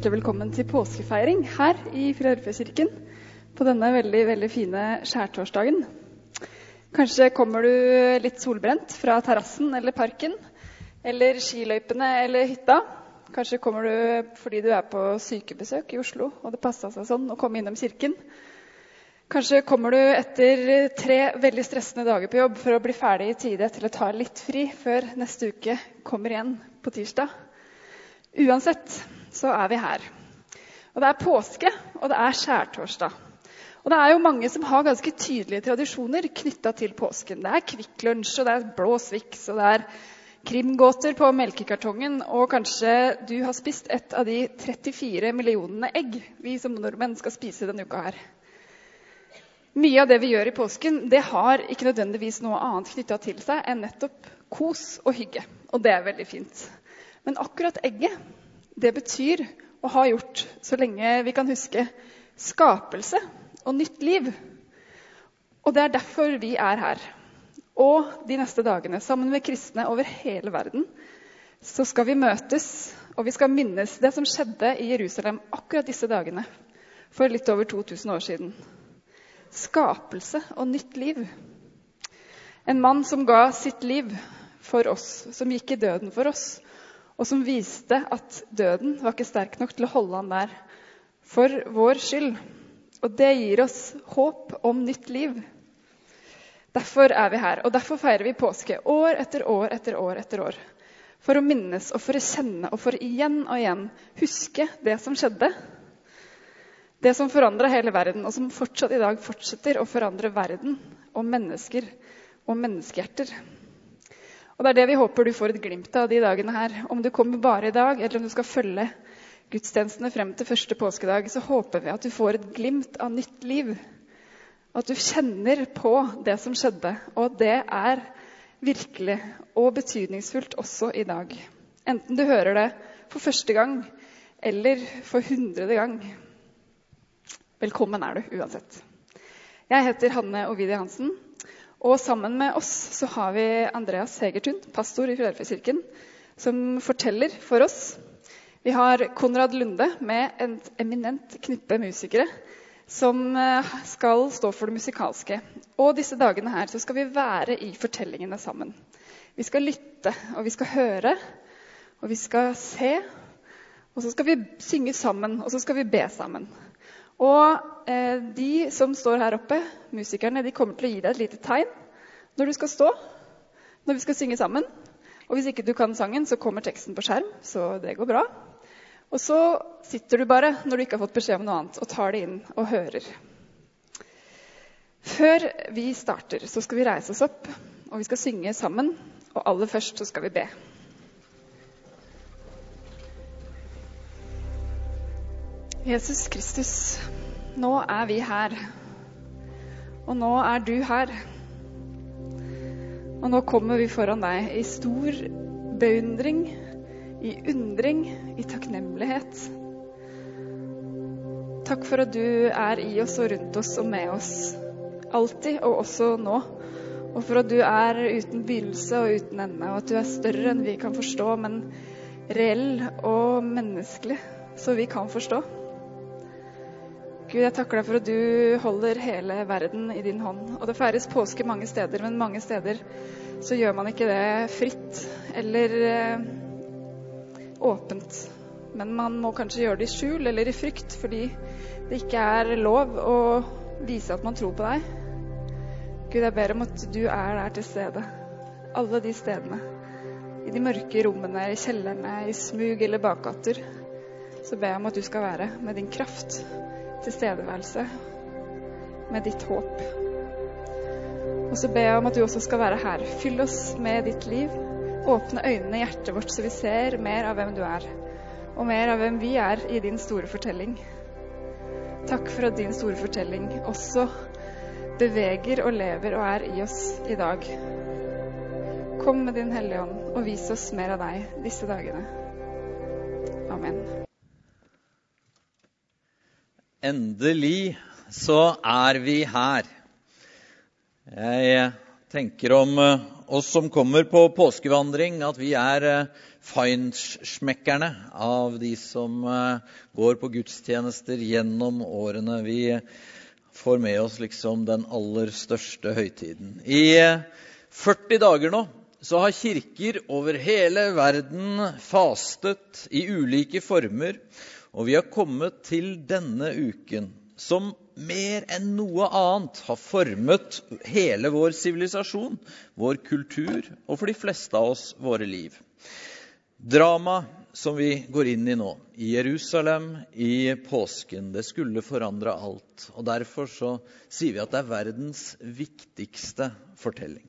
hjertelig velkommen til påskefeiring her i Filadelfia-kirken på denne veldig veldig fine skjærtorsdagen. Kanskje kommer du litt solbrent fra terrassen eller parken eller skiløypene eller hytta. Kanskje kommer du fordi du er på sykebesøk i Oslo og det passa seg sånn å komme innom kirken. Kanskje kommer du etter tre veldig stressende dager på jobb for å bli ferdig i tide til å ta litt fri før neste uke kommer igjen på tirsdag. Uansett så er vi her. Og det er påske, og det er skjærtorsdag. Og det er jo mange som har ganske tydelige tradisjoner knytta til påsken. Det er Kvikk Lunsj, og det er blå Swix, og det er krimgåter på melkekartongen. Og kanskje du har spist et av de 34 millionene egg vi som nordmenn skal spise denne uka her. Mye av det vi gjør i påsken, det har ikke nødvendigvis noe annet knytta til seg enn nettopp kos og hygge. Og det er veldig fint. Men akkurat egget, det betyr, og har gjort så lenge vi kan huske, skapelse og nytt liv. Og det er derfor vi er her. Og de neste dagene, sammen med kristne over hele verden, så skal vi møtes, og vi skal minnes det som skjedde i Jerusalem akkurat disse dagene for litt over 2000 år siden. Skapelse og nytt liv. En mann som ga sitt liv for oss, som gikk i døden for oss, og som viste at døden var ikke sterk nok til å holde han der for vår skyld. Og det gir oss håp om nytt liv. Derfor er vi her, og derfor feirer vi påske år etter år etter år. etter år. For å minnes og for å kjenne og for igjen og igjen huske det som skjedde. Det som forandra hele verden, og som fortsatt i dag fortsetter å forandre verden og mennesker og menneskehjerter. Og Det er det vi håper du får et glimt av de dagene her. Om du kommer bare i dag, eller om du skal følge gudstjenestene frem til første påskedag, så håper vi at du får et glimt av nytt liv. At du kjenner på det som skjedde, og det er virkelig og betydningsfullt også i dag. Enten du hører det for første gang eller for hundrede gang. Velkommen er du uansett. Jeg heter Hanne Ovidi Hansen. Og sammen med oss så har vi Andreas Hegertun, pastor i Filadelfia-kirken, som forteller for oss. Vi har Konrad Lunde med et eminent knippe musikere som eh, skal stå for det musikalske. Og disse dagene her så skal vi være i fortellingene sammen. Vi skal lytte, og vi skal høre, og vi skal se. Og så skal vi synge sammen, og så skal vi be sammen. Og eh, de som står her oppe, musikerne, de kommer til å gi deg et lite tegn når du skal stå, når vi skal synge sammen. Og hvis ikke du kan sangen, så kommer teksten på skjerm, så det går bra. Og så sitter du bare når du ikke har fått beskjed om noe annet, og tar det inn og hører. Før vi starter, så skal vi reise oss opp, og vi skal synge sammen. Og aller først så skal vi be. Jesus Kristus, nå er vi her. Og nå er du her. Og nå kommer vi foran deg i stor beundring, i undring, i takknemlighet. Takk for at du er i oss og rundt oss og med oss. Alltid og også nå. Og for at du er uten begynnelse og uten ende, og at du er større enn vi kan forstå, men reell og menneskelig, så vi kan forstå. Gud, jeg takker deg for at du holder hele verden i din hånd. Og det feires påske mange steder, men mange steder så gjør man ikke det fritt eller eh, åpent. Men man må kanskje gjøre det i skjul eller i frykt, fordi det ikke er lov å vise at man tror på deg. Gud, jeg ber om at du er der til stede. Alle de stedene. I de mørke rommene, i kjellerne, i smug eller bakgater. Så ber jeg om at du skal være med din kraft tilstedeværelse, med ditt håp. Og så ber jeg om at du også skal være her. Fyll oss med ditt liv. Åpne øynene i hjertet vårt, så vi ser mer av hvem du er, og mer av hvem vi er i din store fortelling. Takk for at din store fortelling også beveger og lever og er i oss i dag. Kom med Din Hellige Ånd og vis oss mer av deg disse dagene. Amen. Endelig så er vi her. Jeg tenker om eh, oss som kommer på påskevandring, at vi er eh, feinschmeckerne av de som eh, går på gudstjenester gjennom årene. Vi får med oss liksom den aller største høytiden. I 40 dager nå så har kirker over hele verden fastet i ulike former. Og vi har kommet til denne uken som mer enn noe annet har formet hele vår sivilisasjon, vår kultur og for de fleste av oss våre liv. Drama som vi går inn i nå, i Jerusalem i påsken, det skulle forandre alt. Og Derfor så sier vi at det er verdens viktigste fortelling.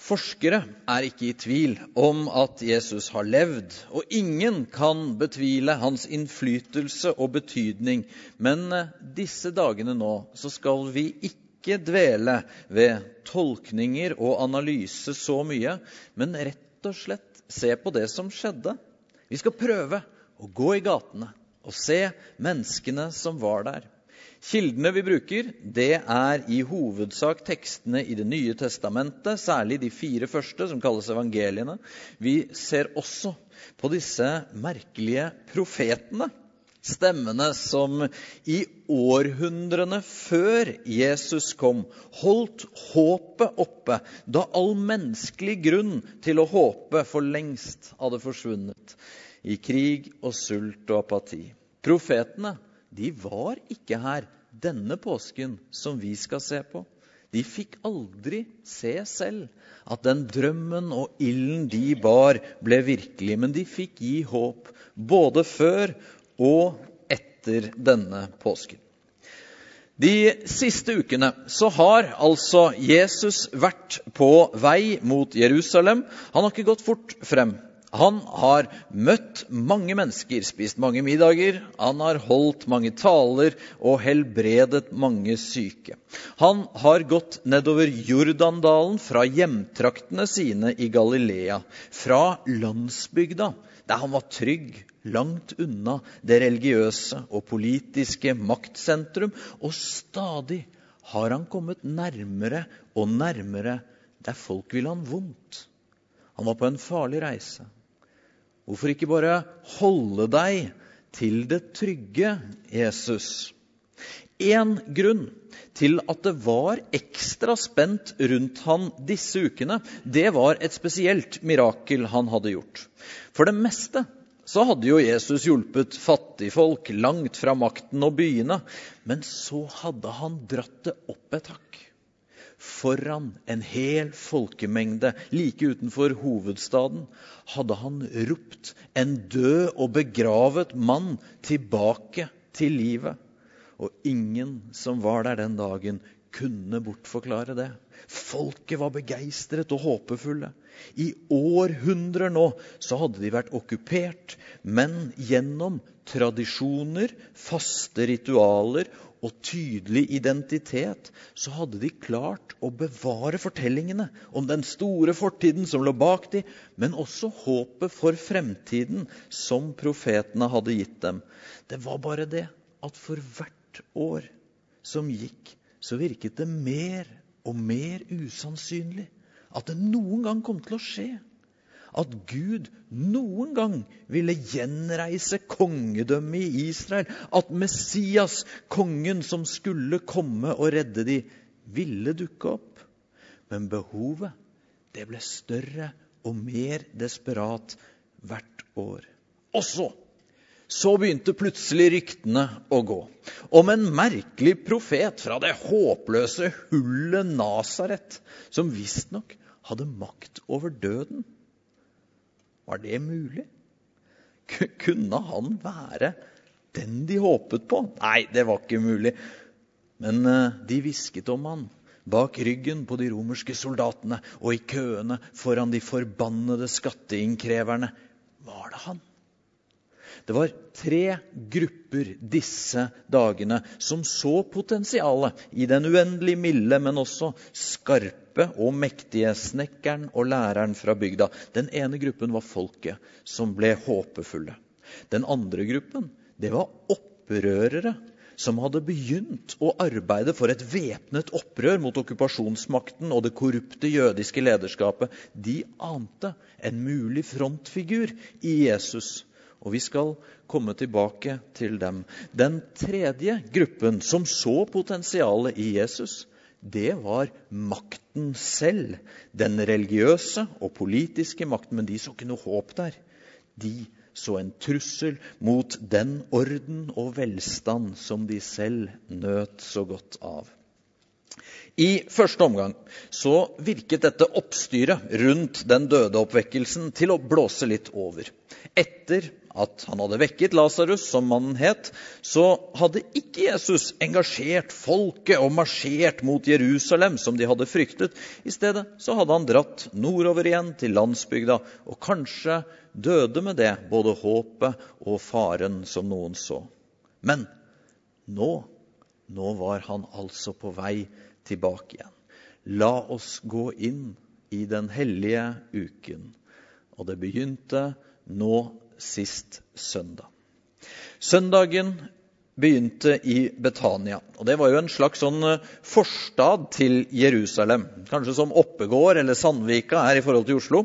Forskere er ikke i tvil om at Jesus har levd, og ingen kan betvile hans innflytelse og betydning. Men eh, disse dagene nå så skal vi ikke dvele ved tolkninger og analyse så mye, men rett og slett se på det som skjedde. Vi skal prøve å gå i gatene og se menneskene som var der. Kildene vi bruker, det er i hovedsak tekstene i Det nye testamentet, særlig de fire første, som kalles evangeliene. Vi ser også på disse merkelige profetene. Stemmene som i århundrene før Jesus kom, holdt håpet oppe da all menneskelig grunn til å håpe for lengst hadde forsvunnet i krig og sult og apati. Profetene de var ikke her denne påsken som vi skal se på. De fikk aldri se selv at den drømmen og ilden de bar, ble virkelig. Men de fikk gi håp både før og etter denne påsken. De siste ukene så har altså Jesus vært på vei mot Jerusalem. Han har ikke gått fort frem. Han har møtt mange mennesker, spist mange middager, han har holdt mange taler og helbredet mange syke. Han har gått nedover Jordandalen fra hjemtraktene sine i Galilea, fra landsbygda, der han var trygg, langt unna det religiøse og politiske maktsentrum, og stadig har han kommet nærmere og nærmere der folk vil han vondt. Han var på en farlig reise. Hvorfor ikke bare holde deg til det trygge, Jesus? En grunn til at det var ekstra spent rundt han disse ukene, det var et spesielt mirakel han hadde gjort. For det meste så hadde jo Jesus hjulpet fattigfolk langt fra makten og byene. Men så hadde han dratt det opp et hakk foran en hel folkemengde like utenfor hovedstaden, hadde han ropt en død og begravet mann tilbake til livet. Og ingen som var der den dagen, kunne bortforklare det. Folket var begeistret og håpefulle. I århundrer nå så hadde de vært okkupert, men gjennom tradisjoner, faste ritualer og tydelig identitet, så hadde de klart å bevare fortellingene om den store fortiden som lå bak dem, men også håpet for fremtiden som profetene hadde gitt dem. Det var bare det at for hvert år som gikk, så virket det mer og mer usannsynlig at det noen gang kom til å skje at Gud noen gang ville gjenreise kongedømmet i Israel. At Messias, kongen som skulle komme og redde de, ville dukke opp. Men behovet det ble større og mer desperat hvert år. Og så så begynte plutselig ryktene å gå om en merkelig profet fra det håpløse hullet Nasaret, som visstnok hadde makt over døden. Var det mulig? Kunne han være den de håpet på? Nei, det var ikke mulig. Men eh, de hvisket om han bak ryggen på de romerske soldatene og i køene foran de forbannede skatteinnkreverne. Var det han? Det var tre grupper disse dagene som så potensialet i den uendelig milde, men også skarpe og mektige snekkeren og læreren fra bygda. Den ene gruppen var folket, som ble håpefulle. Den andre gruppen det var opprørere som hadde begynt å arbeide for et væpnet opprør mot okkupasjonsmakten og det korrupte jødiske lederskapet, de ante en mulig frontfigur i Jesus. Og vi skal komme tilbake til dem. Den tredje gruppen som så potensialet i Jesus, det var makten selv. Den religiøse og politiske makten. Men de så ikke noe håp der. De så en trussel mot den orden og velstand som de selv nøt så godt av. I første omgang så virket dette oppstyret rundt den døde oppvekkelsen til å blåse litt over. Etter at han hadde vekket Lasarus, som mannen het, så hadde ikke Jesus engasjert folket og marsjert mot Jerusalem, som de hadde fryktet. I stedet så hadde han dratt nordover igjen til landsbygda, og kanskje døde med det både håpet og faren som noen så. Men nå, nå var han altså på vei tilbake igjen. La oss gå inn i den hellige uken. Og det begynte nå sist søndag. Søndagen begynte i Betania. og Det var jo en slags sånn eh, forstad til Jerusalem. Kanskje som Oppegård eller Sandvika her i forhold til Oslo.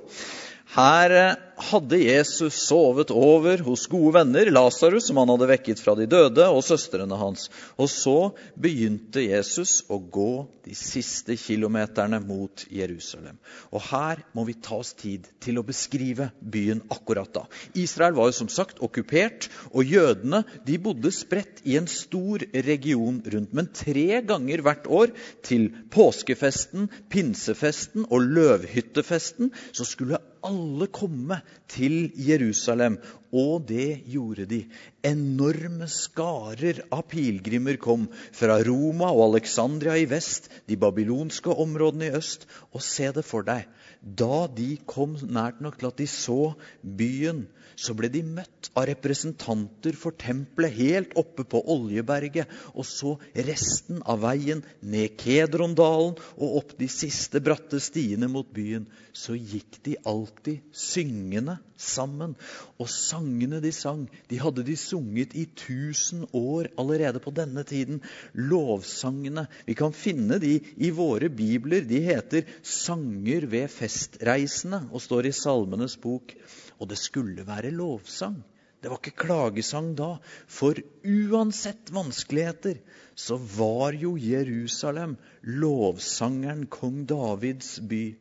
Her eh, hadde Jesus sovet over hos gode venner, Lasarus, som han hadde vekket fra de døde, og søstrene hans. Og så begynte Jesus å gå de siste kilometerne mot Jerusalem. Og her må vi ta oss tid til å beskrive byen akkurat da. Israel var jo som sagt okkupert, og jødene de bodde spredt i en stor region rundt. Men tre ganger hvert år, til påskefesten, pinsefesten og løvhyttefesten, så skulle alle komme til Jerusalem. Og det gjorde de. Enorme skarer av pilegrimer kom fra Roma og Alexandria i vest, de babylonske områdene i øst. Og se det for deg. Da de kom nært nok til at de så byen, så ble de møtt av representanter for tempelet helt oppe på Oljeberget, og så resten av veien ned Kedrondalen og opp de siste bratte stiene mot byen. Så gikk de alltid syngende sammen. Og sangene de sang, de hadde de sunget i tusen år allerede på denne tiden. Lovsangene. Vi kan finne de i våre bibler. De heter 'Sanger ved festreisende' og står i Salmenes bok. Og det skulle være lovsang. Det var ikke klagesang da. For uansett vanskeligheter så var jo Jerusalem lovsangeren kong Davids by.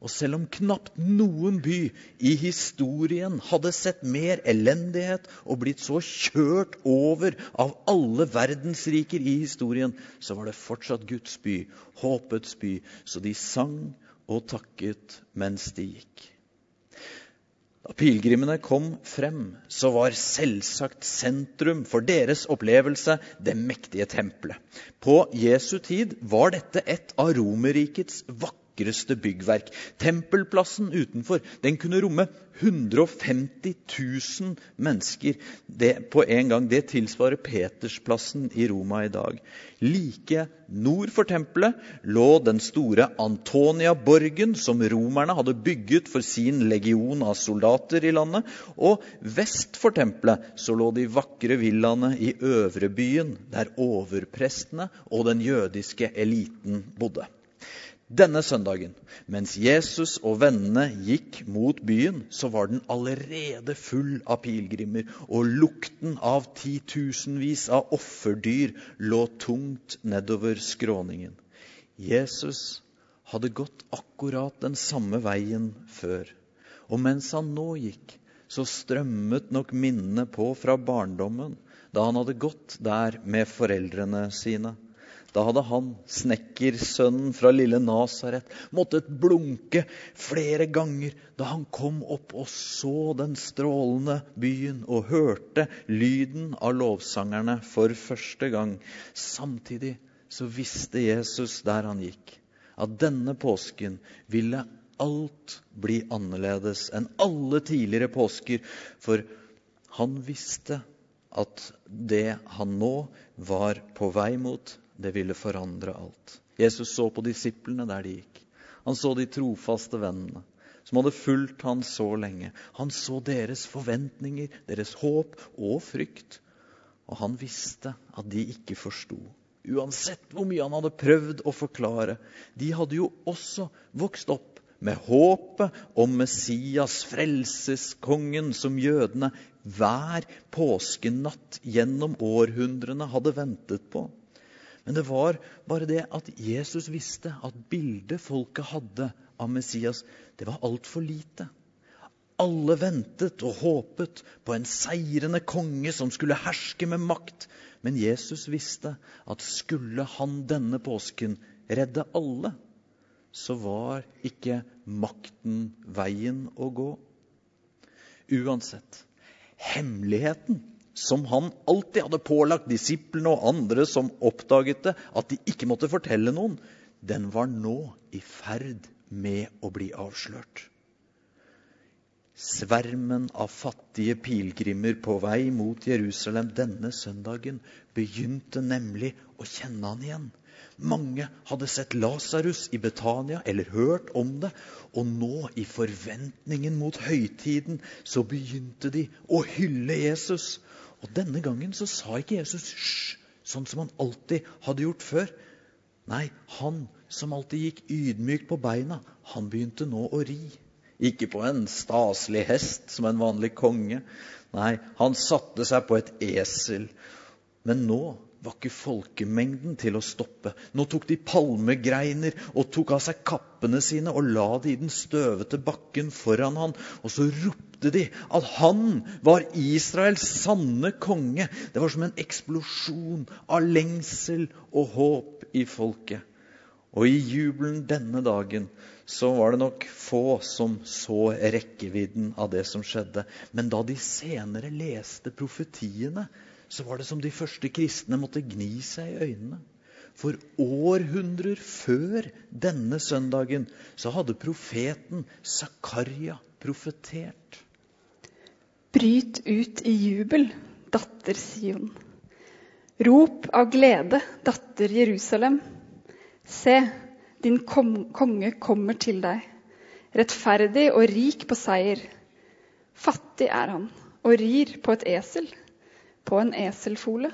Og selv om knapt noen by i historien hadde sett mer elendighet og blitt så kjørt over av alle verdensriker i historien, så var det fortsatt Guds by, håpets by. Så de sang og takket mens de gikk. Da pilegrimene kom frem, så var selvsagt sentrum for deres opplevelse det mektige tempelet. På Jesu tid var dette et av Romerrikets vakre vakreste byggverk. Tempelplassen utenfor den kunne romme 150 000 mennesker det, på en gang. Det tilsvarer Petersplassen i Roma i dag. Like nord for tempelet lå den store Antonia-borgen, som romerne hadde bygget for sin legion av soldater i landet. Og vest for tempelet så lå de vakre villaene i Øvrebyen, der overprestene og den jødiske eliten bodde. Denne søndagen, mens Jesus og vennene gikk mot byen, så var den allerede full av pilegrimer, og lukten av titusenvis av offerdyr lå tungt nedover skråningen. Jesus hadde gått akkurat den samme veien før. Og mens han nå gikk, så strømmet nok minnene på fra barndommen, da han hadde gått der med foreldrene sine. Da hadde han, snekkersønnen fra lille Nasaret, måttet blunke flere ganger da han kom opp og så den strålende byen og hørte lyden av lovsangerne for første gang. Samtidig så visste Jesus der han gikk, at denne påsken ville alt bli annerledes enn alle tidligere påsker. For han visste at det han nå var på vei mot, det ville forandre alt. Jesus så på disiplene der de gikk. Han så de trofaste vennene som hadde fulgt han så lenge. Han så deres forventninger, deres håp og frykt. Og han visste at de ikke forsto. Uansett hvor mye han hadde prøvd å forklare. De hadde jo også vokst opp med håpet om Messias, frelseskongen, som jødene hver påskenatt gjennom århundrene hadde ventet på. Men det var bare det at Jesus visste at bildet folket hadde av Messias, det var altfor lite. Alle ventet og håpet på en seirende konge som skulle herske med makt. Men Jesus visste at skulle han denne påsken redde alle, så var ikke makten veien å gå. Uansett, hemmeligheten som han alltid hadde pålagt disiplene og andre som oppdaget det, at de ikke måtte fortelle noen, den var nå i ferd med å bli avslørt. Svermen av fattige pilegrimer på vei mot Jerusalem denne søndagen begynte nemlig å kjenne han igjen. Mange hadde sett Lasarus i Betania eller hørt om det, og nå, i forventningen mot høytiden, så begynte de å hylle Jesus. Og denne gangen så sa ikke Jesus hysj, sånn som han alltid hadde gjort før. Nei, han som alltid gikk ydmykt på beina, han begynte nå å ri. Ikke på en staselig hest som en vanlig konge. Nei, han satte seg på et esel. Men nå var ikke folkemengden til å stoppe. Nå tok de palmegreiner og tok av seg kappene sine og la det i den støvete bakken foran han. Og så ropte de at han var Israels sanne konge. Det var som en eksplosjon av lengsel og håp i folket. Og i jubelen denne dagen så var det nok få som så rekkevidden av det som skjedde. Men da de senere leste profetiene, så var det som de første kristne måtte gni seg i øynene. For århundrer før denne søndagen så hadde profeten Zakaria profetert. Bryt ut i jubel, datter Sion. Rop av glede, datter Jerusalem. Se, din konge kommer til deg, rettferdig og rik på seier. Fattig er han og rir på et esel, på en eselfole.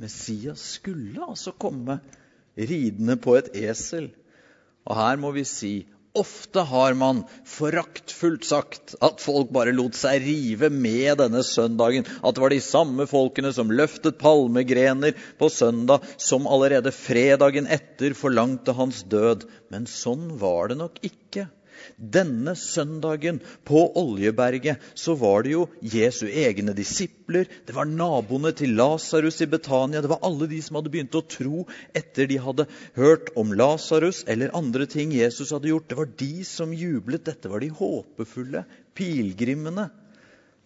Messias skulle altså komme ridende på et esel. Og her må vi si Ofte har man foraktfullt sagt at folk bare lot seg rive med denne søndagen. At det var de samme folkene som løftet palmegrener på søndag, som allerede fredagen etter forlangte hans død. Men sånn var det nok ikke. Denne søndagen på Oljeberget så var det jo Jesu egne disipler, det var naboene til Lasarus i Betania, det var alle de som hadde begynt å tro etter de hadde hørt om Lasarus eller andre ting Jesus hadde gjort. Det var de som jublet. Dette var de håpefulle pilegrimene.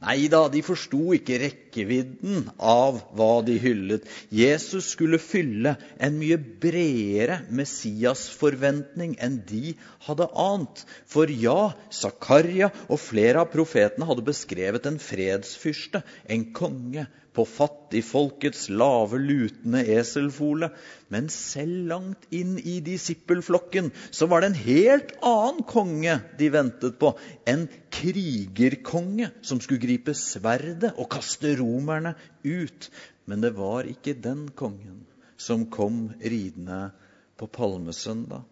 Nei da, de forsto ikke rekkevidden av hva de hyllet. Jesus skulle fylle en mye bredere Messias-forventning enn de hadde ant. For ja, Zakaria og flere av profetene hadde beskrevet en fredsfyrste, en konge, på fattigfolkets lave, lutende eselfole. Men selv langt inn i disippelflokken så var det en helt annen konge de ventet på. En krigerkonge som skulle gripe sverdet og kaste romerne ut. Men det var ikke den kongen som kom ridende på palmesøndag.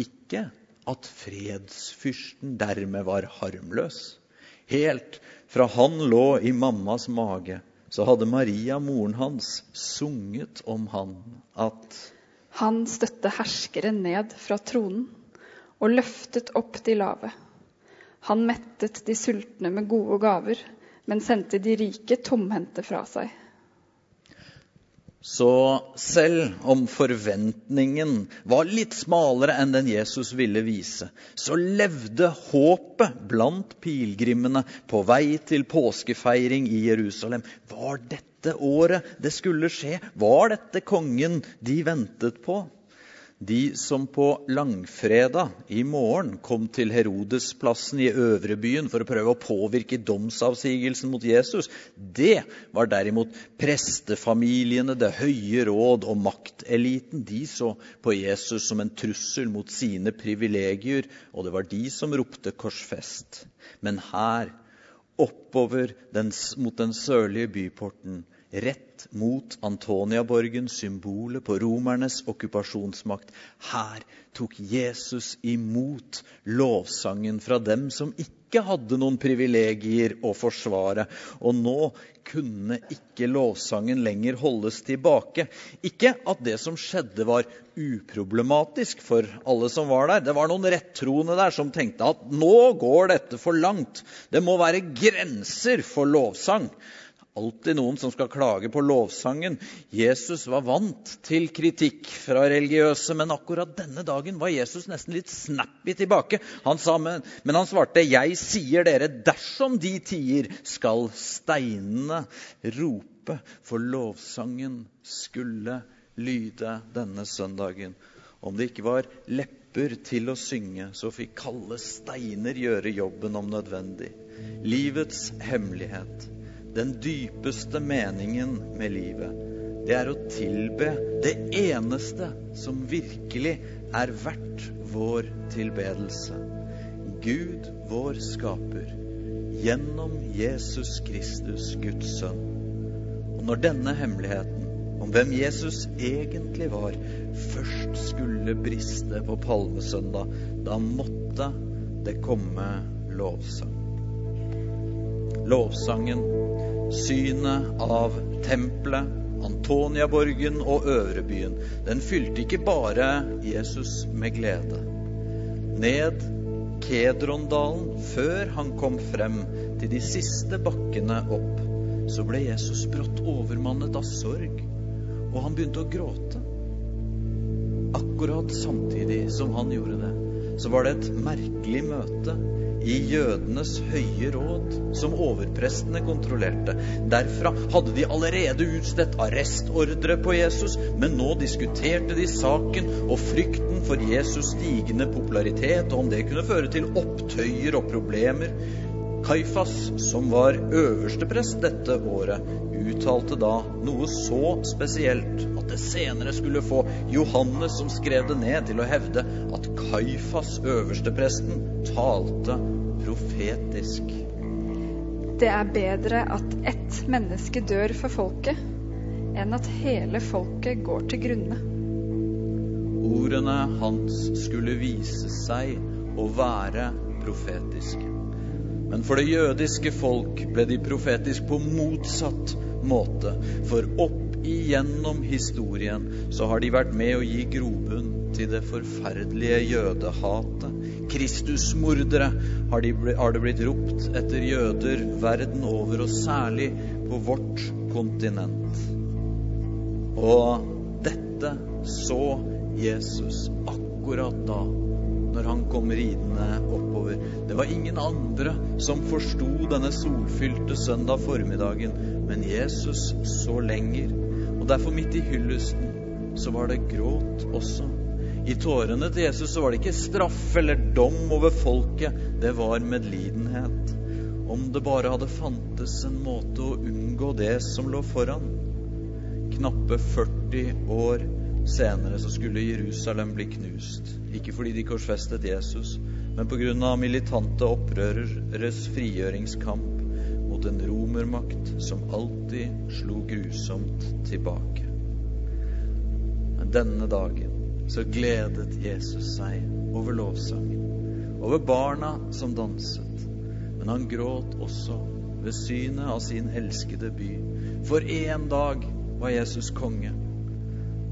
Ikke at fredsfyrsten dermed var harmløs. Helt fra han lå i mammas mage, så hadde Maria, moren hans, sunget om han at Han støtte herskere ned fra tronen og løftet opp de lave. Han mettet de sultne med gode gaver, men sendte de rike tomhendte fra seg. Så selv om forventningen var litt smalere enn den Jesus ville vise, så levde håpet blant pilegrimene på vei til påskefeiring i Jerusalem. Var dette året det skulle skje? Var dette kongen de ventet på? De som på langfredag i morgen kom til Herodesplassen i Øvrebyen for å prøve å påvirke domsavsigelsen mot Jesus, det var derimot prestefamiliene, det høye råd og makteliten. De så på Jesus som en trussel mot sine privilegier, og det var de som ropte 'korsfest'. Men her oppover den, mot den sørlige byporten, rett mot Antoniaborgen, symbolet på romernes okkupasjonsmakt. Her tok Jesus imot lovsangen fra dem som ikke hadde noen privilegier å forsvare. Og nå kunne ikke lovsangen lenger holdes tilbake. Ikke at det som skjedde, var uproblematisk for alle som var der. Det var noen rettroende der som tenkte at nå går dette for langt. Det må være grenser for lovsang alltid noen som skal klage på lovsangen. Jesus var vant til kritikk fra religiøse, men akkurat denne dagen var Jesus nesten litt snappy tilbake. Han sa, men, men han svarte, 'Jeg sier dere, dersom de tier, skal steinene rope', for lovsangen skulle lyde denne søndagen. Om det ikke var lepper til å synge, så fikk kalde steiner gjøre jobben om nødvendig. Livets hemmelighet den dypeste meningen med livet, det er å tilbe det eneste som virkelig er verdt vår tilbedelse. Gud, vår skaper, gjennom Jesus Kristus, Guds sønn. Og når denne hemmeligheten om hvem Jesus egentlig var, først skulle briste på palmesøndag, da måtte det komme lovsang. Lovsangen Synet av tempelet, Antoniaborgen og Øvrebyen, den fylte ikke bare Jesus med glede. Ned Kedrondalen, før han kom frem til de siste bakkene opp, så ble Jesus brått overmannet av sorg, og han begynte å gråte. Akkurat samtidig som han gjorde det, så var det et merkelig møte i jødenes høye råd, som overprestene kontrollerte. Derfra hadde de allerede utstedt arrestordre på Jesus, men nå diskuterte de saken og frykten for Jesus' stigende popularitet, og om det kunne føre til opptøyer og problemer. Kaifas, som var øversteprest dette året, uttalte da noe så spesielt at det senere skulle få Johannes, som skrev det ned, til å hevde at Kaifas, øverstepresten, talte profetisk. Det er bedre at ett menneske dør for folket, enn at hele folket går til grunne. Ordene hans skulle vise seg å være profetiske. Men for det jødiske folk ble de profetisk på motsatt måte. For opp igjennom historien så har de vært med å gi grobunn til det forferdelige jødehatet. Kristusmordere har, har det blitt ropt etter jøder verden over, og særlig på vårt kontinent. Og dette så Jesus akkurat da når han kom ridende oppover. Det var ingen andre som forsto denne solfylte søndag formiddagen, men Jesus så lenger. Og derfor, midt i hyllesten, så var det gråt også. I tårene til Jesus så var det ikke straff eller dom over folket, det var medlidenhet. Om det bare hadde fantes en måte å unngå det som lå foran. Knappe 40 år senere så skulle Jerusalem bli knust. Ikke fordi de korsfestet Jesus, men pga. militante opprøreres frigjøringskamp mot en romermakt som alltid slo grusomt tilbake. Men denne dagen så gledet Jesus seg over lovsangen, over barna som danset. Men han gråt også ved synet av sin elskede by. For én dag var Jesus konge.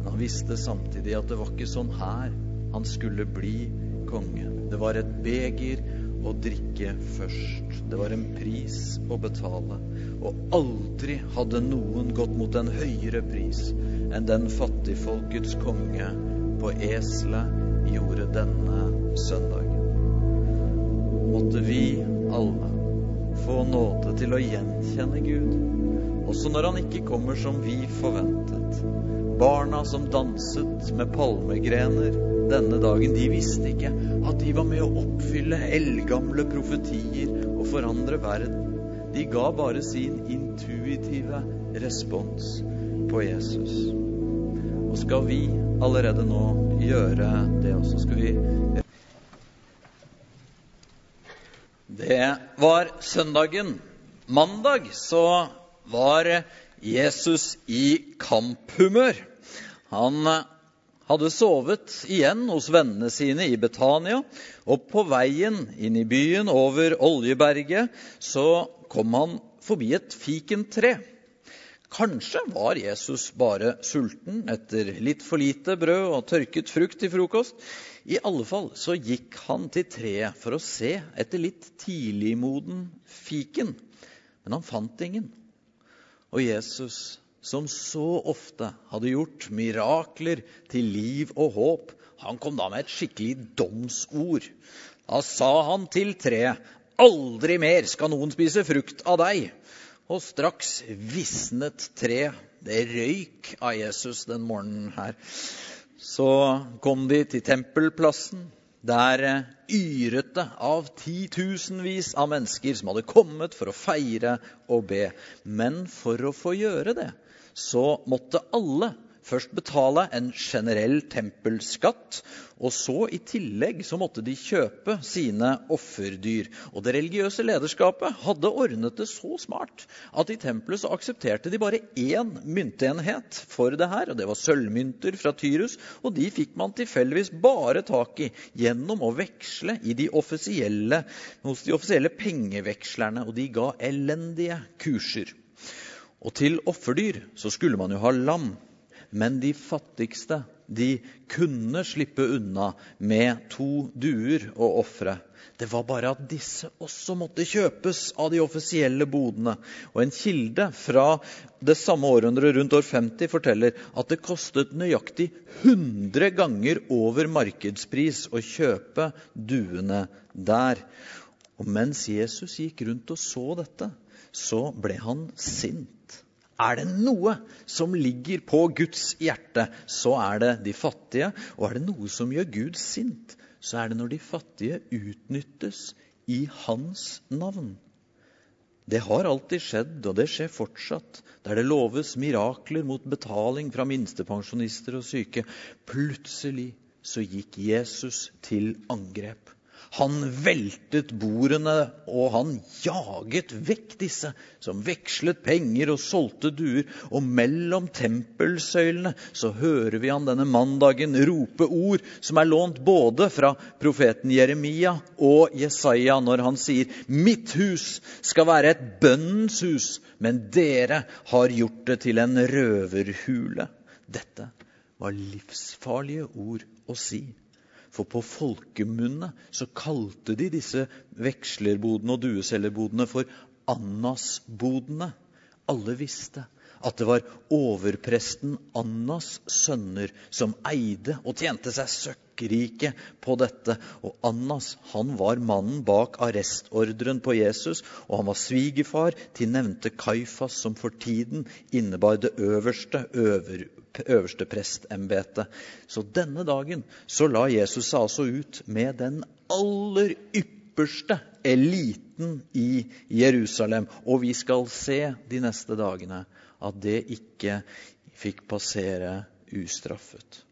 Men han visste samtidig at det var ikke sånn her han skulle bli konge. Det var et beger å drikke først. Det var en pris å betale. Og aldri hadde noen gått mot en høyere pris enn den fattigfolkets konge på eselet gjorde denne søndagen. Måtte vi alle få nåde til å gjenkjenne Gud, også når han ikke kommer som vi forventet barna som danset med palmegrener denne dagen, de visste ikke at de var med å oppfylle eldgamle profetier og forandre verden. De ga bare sin intuitive respons på Jesus. Og skal vi allerede nå gjøre det også? Skal vi Det var søndagen mandag så var Jesus i kamphumør. Han hadde sovet igjen hos vennene sine i Betania, og på veien inn i byen over Oljeberget så kom han forbi et fikentre. Kanskje var Jesus bare sulten etter litt for lite brød og tørket frukt til frokost. I alle fall så gikk han til treet for å se etter litt tidligmoden fiken. Men han fant ingen. Og Jesus, som så ofte hadde gjort mirakler til liv og håp, han kom da med et skikkelig domsord. Da sa han til treet, 'Aldri mer skal noen spise frukt av deg.' Og straks visnet treet. Det røyk av Jesus den morgenen her. Så kom de til tempelplassen. Der yret det av titusenvis av mennesker som hadde kommet for å feire og be. Men for å få gjøre det, så måtte alle først betale en generell tempelskatt, og så i tillegg så måtte de kjøpe sine offerdyr. Og det religiøse lederskapet hadde ordnet det så smart at i tempelet så aksepterte de bare én myntenhet for det her, og det var sølvmynter fra Tyrus, og de fikk man tilfeldigvis bare tak i gjennom å veksle i de hos de offisielle pengevekslerne, og de ga elendige kurser. Og til offerdyr så skulle man jo ha lam. Men de fattigste de kunne slippe unna med to duer å ofre. Det var bare at disse også måtte kjøpes av de offisielle bodene. Og en kilde fra det samme århundret, rundt år 50, forteller at det kostet nøyaktig 100 ganger over markedspris å kjøpe duene der. Og mens Jesus gikk rundt og så dette, så ble han sint. Er det noe som ligger på Guds hjerte, så er det de fattige. Og er det noe som gjør Gud sint, så er det når de fattige utnyttes i hans navn. Det har alltid skjedd, og det skjer fortsatt, der det loves mirakler mot betaling fra minstepensjonister og syke. Plutselig så gikk Jesus til angrep. Han veltet bordene, og han jaget vekk disse som vekslet penger og solgte duer. Og mellom tempelsøylene så hører vi han denne mandagen rope ord som er lånt både fra profeten Jeremia og Jesaja når han sier Mitt hus skal være et bønnens hus, men dere har gjort det til en røverhule. Dette var livsfarlige ord å si. For på folkemunne så kalte de disse vekslerbodene og dueselgerbodene for Annas-bodene. Alle visste at det var overpresten Annas sønner som eide og tjente seg søkkrike på dette. Og Annas han var mannen bak arrestordren på Jesus, og han var svigerfar til nevnte Kaifas, som for tiden innebar det øverste øver, øverste prestembetet. Så denne dagen så la Jesus seg altså ut med den aller ypperste eliten i Jerusalem. Og vi skal se de neste dagene at det ikke fikk passere ustraffet.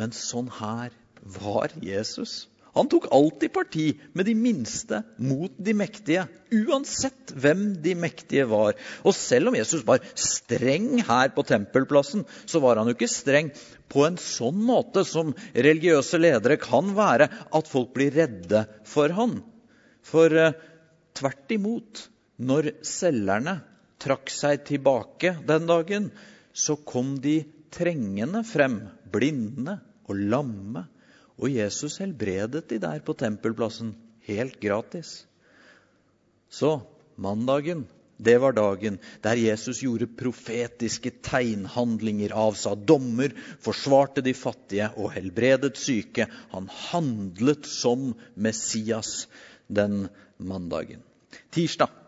Men sånn her var Jesus. Han tok alltid parti med de minste mot de mektige, uansett hvem de mektige var. Og selv om Jesus var streng her på tempelplassen, så var han jo ikke streng på en sånn måte som religiøse ledere kan være, at folk blir redde for han. For eh, tvert imot, når selgerne trakk seg tilbake den dagen, så kom de trengende frem, blinde og lamme og Jesus helbredet de der på tempelplassen helt gratis. Så mandagen, det var dagen der Jesus gjorde profetiske tegnhandlinger, avsa dommer, forsvarte de fattige og helbredet syke. Han handlet som Messias den mandagen. Tirsdag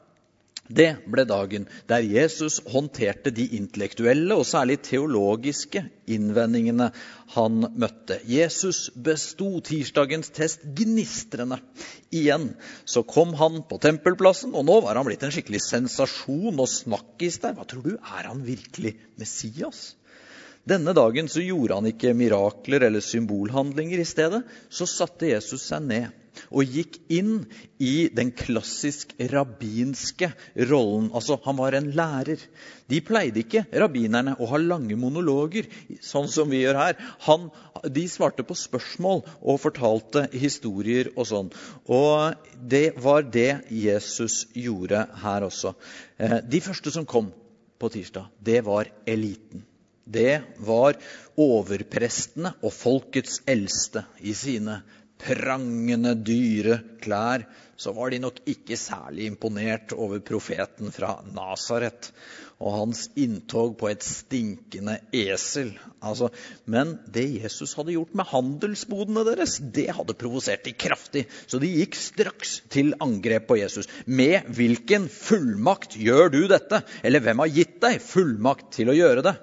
det ble dagen der Jesus håndterte de intellektuelle og særlig teologiske innvendingene han møtte. Jesus besto tirsdagens test gnistrende. Igjen så kom han på tempelplassen, og nå var han blitt en skikkelig sensasjon og snakkis der. Hva tror du? Er han virkelig Messias? Denne dagen så gjorde han ikke mirakler eller symbolhandlinger. I stedet så satte Jesus seg ned og gikk inn i den klassisk rabbinske rollen. Altså, han var en lærer. De pleide ikke, rabbinerne, å ha lange monologer, sånn som vi gjør her. Han, de svarte på spørsmål og fortalte historier og sånn. Og det var det Jesus gjorde her også. Eh, de første som kom på tirsdag, det var eliten. Det var overprestene og folkets eldste i sine prangende, dyre klær, så var de nok ikke særlig imponert over profeten fra Nasaret og hans inntog på et stinkende esel. Altså, men det Jesus hadde gjort med handelsbodene deres, det hadde provosert de kraftig. Så de gikk straks til angrep på Jesus. Med hvilken fullmakt gjør du dette? Eller hvem har gitt deg fullmakt til å gjøre det?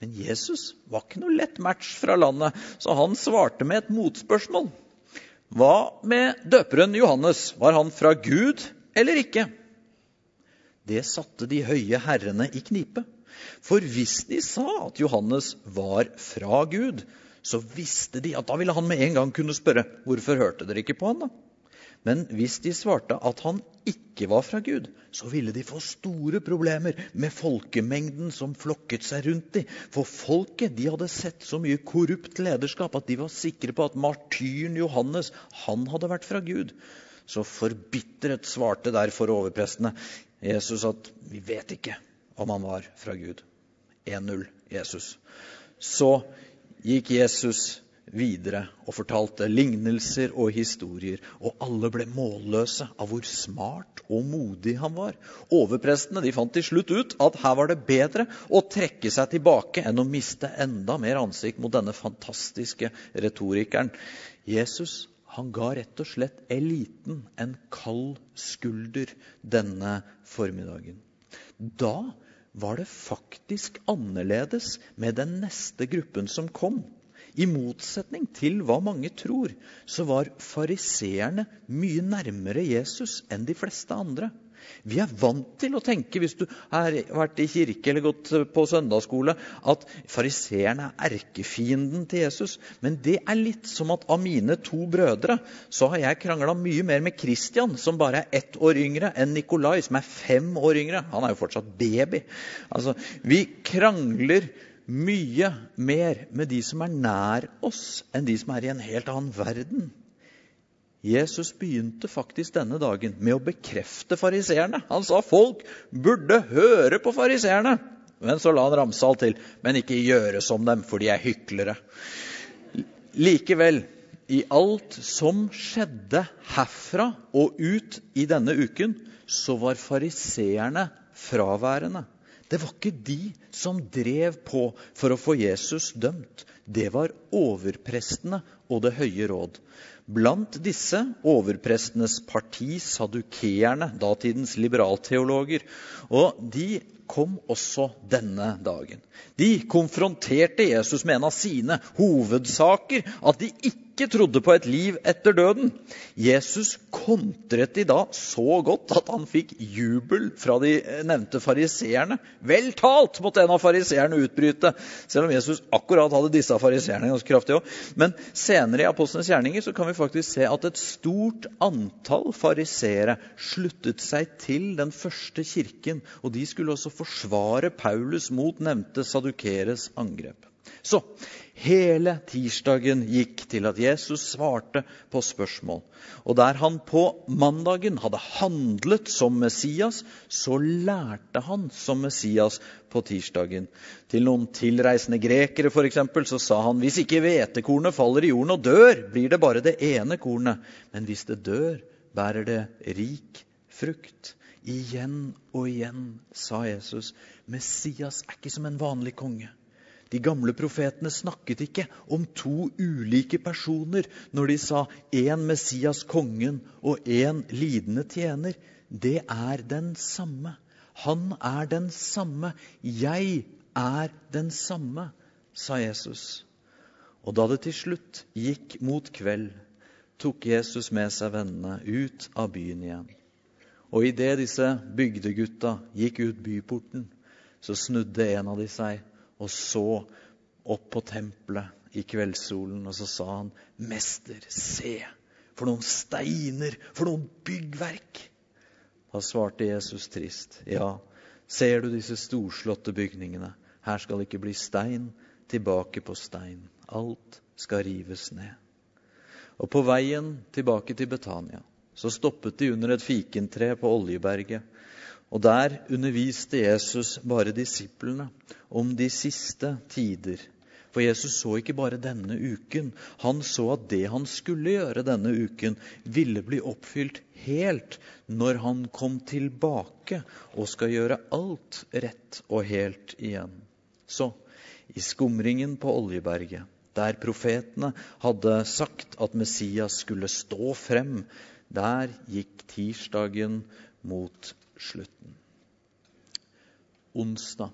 Men Jesus var ikke noe lett match fra landet, så han svarte med et motspørsmål. Hva med døperen Johannes? Var han fra Gud eller ikke? Det satte de høye herrene i knipe. For hvis de sa at Johannes var fra Gud, så visste de at da ville han med en gang kunne spørre hvorfor hørte dere ikke på han da? Men hvis de svarte at han ikke var fra Gud, så ville de få store problemer med folkemengden som flokket seg rundt dem. For folket de hadde sett så mye korrupt lederskap at de var sikre på at martyren Johannes han hadde vært fra Gud. Så forbitret svarte derfor overprestene Jesus at vi vet ikke om han var fra Gud. 1-0 Jesus. Så gikk Jesus videre og fortalte lignelser og historier, og alle ble målløse av hvor smart og modig han var. Overprestene de fant til slutt ut at her var det bedre å trekke seg tilbake enn å miste enda mer ansikt mot denne fantastiske retorikeren. Jesus han ga rett og slett eliten en kald skulder denne formiddagen. Da var det faktisk annerledes med den neste gruppen som kom. I motsetning til hva mange tror, så var fariseerne mye nærmere Jesus enn de fleste andre. Vi er vant til å tenke, hvis du har vært i kirke eller gått på søndagsskole, at fariseerne er erkefienden til Jesus. Men det er litt som at av mine to brødre så har jeg krangla mye mer med Kristian, som bare er ett år yngre, enn Nikolai, som er fem år yngre. Han er jo fortsatt baby. Altså, Vi krangler mye mer med de som er nær oss, enn de som er i en helt annen verden. Jesus begynte faktisk denne dagen med å bekrefte fariseerne. Han sa folk burde høre på fariseerne. Men så la han Ramsal til, men ikke gjøre som dem, for de er hyklere. Likevel, i alt som skjedde herfra og ut i denne uken, så var fariseerne fraværende. Det var ikke de som drev på for å få Jesus dømt. Det var overprestene og Det høye råd. Blant disse overprestenes parti, sadukeerne, datidens liberalteologer. Og de kom også denne dagen. De konfronterte Jesus med en av sine hovedsaker, at de ikke ikke trodde på et liv etter døden. Jesus kontret de da så godt at han fikk jubel fra de nevnte fariseerne. Vel talt, måtte en av fariseerne utbryte, selv om Jesus akkurat hadde disse fariseerne ganske kraftig òg. Men senere i Apostlenes gjerninger så kan vi faktisk se at et stort antall fariseere sluttet seg til den første kirken, og de skulle også forsvare Paulus mot nevnte sadukeres angrep. Så hele tirsdagen gikk til at Jesus svarte på spørsmål. Og der han på mandagen hadde handlet som Messias, så lærte han som Messias på tirsdagen. Til noen tilreisende grekere for eksempel, så sa han hvis ikke hvetekornet faller i jorden og dør, blir det bare det ene kornet. Men hvis det dør, bærer det rik frukt. Igjen og igjen sa Jesus, Messias er ikke som en vanlig konge. De gamle profetene snakket ikke om to ulike personer når de sa én Messias, kongen, og én lidende tjener. Det er den samme. Han er den samme. Jeg er den samme, sa Jesus. Og da det til slutt gikk mot kveld, tok Jesus med seg vennene ut av byen igjen. Og idet disse bygdegutta gikk ut byporten, så snudde en av de seg og så opp på tempelet i kveldssolen, og så sa han, 'Mester, se, for noen steiner, for noen byggverk.' Da svarte Jesus trist, 'Ja, ser du disse storslåtte bygningene? Her skal ikke bli stein tilbake på stein. Alt skal rives ned.' Og på veien tilbake til Betania så stoppet de under et fikentre på Oljeberget. Og der underviste Jesus bare disiplene om de siste tider. For Jesus så ikke bare denne uken. Han så at det han skulle gjøre denne uken, ville bli oppfylt helt når han kom tilbake og skal gjøre alt rett og helt igjen. Så i skumringen på Oljeberget der profetene hadde sagt at Messias skulle stå frem, der gikk tirsdagen mot slutten. Onsdag.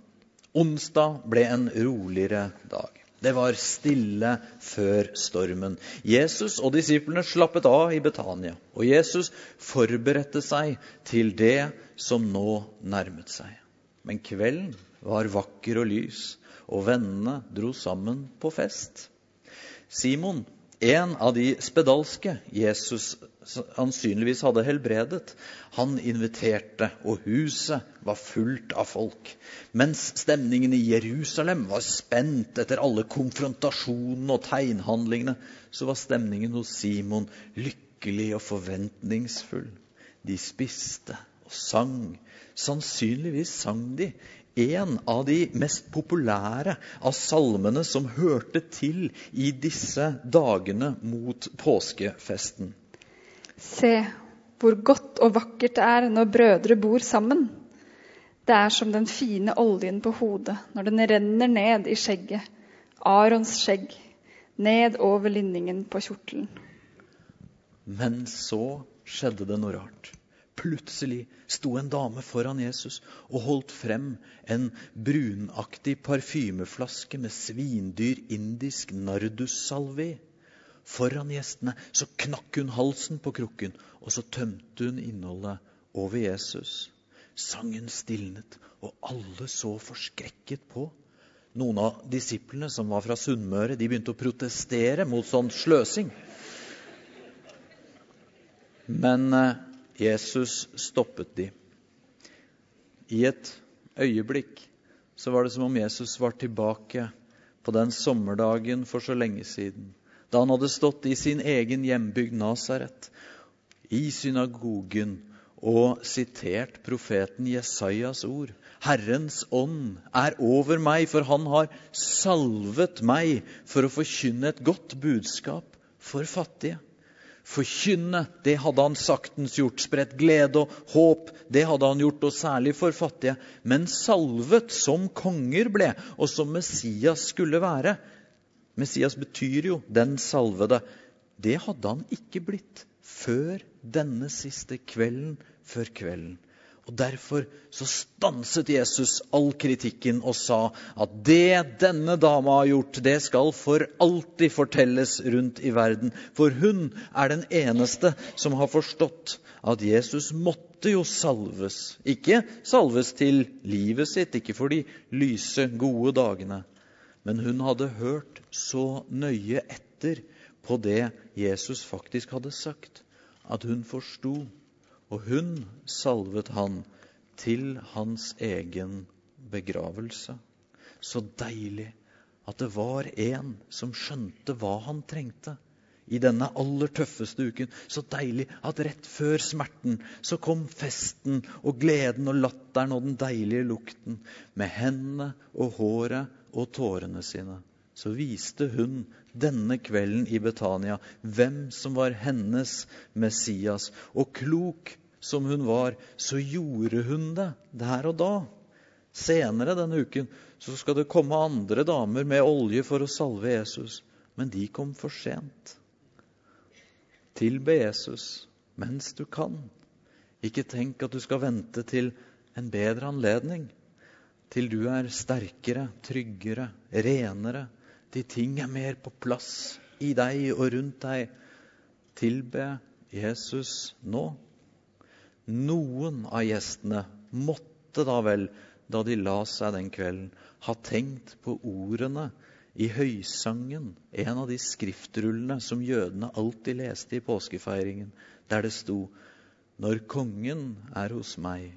Onsdag ble en roligere dag. Det var stille før stormen. Jesus og disiplene slappet av i Betania. Og Jesus forberedte seg til det som nå nærmet seg. Men kvelden var vakker og lys, og vennene dro sammen på fest. Simon, en av de spedalske Jesus sannsynligvis hadde helbredet, han inviterte, og huset var fullt av folk. Mens stemningen i Jerusalem var spent etter alle konfrontasjonene og tegnhandlingene, så var stemningen hos Simon lykkelig og forventningsfull. De spiste og sang. Sannsynligvis sang de en av de mest populære av salmene som hørte til i disse dagene mot påskefesten. Se hvor godt og vakkert det er når brødre bor sammen. Det er som den fine oljen på hodet når den renner ned i skjegget, Arons skjegg, ned over linningen på kjortelen. Men så skjedde det noe rart. Plutselig sto en dame foran Jesus og holdt frem en brunaktig parfymeflaske med svindyr indisk nardussalve. Foran gjestene så knakk hun halsen på krukken, og så tømte hun innholdet over Jesus. Sangen stilnet, og alle så forskrekket på. Noen av disiplene som var fra Sunnmøre, de begynte å protestere mot sånn sløsing. Men eh, Jesus stoppet de. I et øyeblikk så var det som om Jesus var tilbake på den sommerdagen for så lenge siden, da han hadde stått i sin egen hjembygd Nasaret, i synagogen, og sitert profeten Jesajas ord. Herrens ånd er over meg, for han har salvet meg for å forkynne et godt budskap for fattige. Forkynne, det hadde han saktens gjort. Spredt glede og håp, det hadde han gjort, og særlig for fattige. Men salvet som konger ble, og som Messias skulle være Messias betyr jo 'den salvede'. Det hadde han ikke blitt før denne siste kvelden før kvelden. Og Derfor så stanset Jesus all kritikken og sa at det denne dama har gjort, det skal for alltid fortelles rundt i verden. For hun er den eneste som har forstått at Jesus måtte jo salves. Ikke salves til livet sitt, ikke for de lyse, gode dagene. Men hun hadde hørt så nøye etter på det Jesus faktisk hadde sagt, at hun forsto og hun salvet han til hans egen begravelse. Så deilig at det var en som skjønte hva han trengte i denne aller tøffeste uken. Så deilig at rett før smerten så kom festen og gleden og latteren og den deilige lukten. Med hendene og håret og tårene sine. Så viste hun denne kvelden i Betania hvem som var hennes Messias. Og klok som hun var, så gjorde hun det der og da. Senere denne uken så skal det komme andre damer med olje for å salve Jesus. Men de kom for sent. Tilbe Jesus mens du kan. Ikke tenk at du skal vente til en bedre anledning. Til du er sterkere, tryggere, renere. De ting er mer på plass i deg og rundt deg. Tilbe Jesus nå. Noen av gjestene måtte da vel, da de la seg den kvelden, ha tenkt på ordene i høysangen, en av de skriftrullene som jødene alltid leste i påskefeiringen, der det sto Når kongen er hos meg,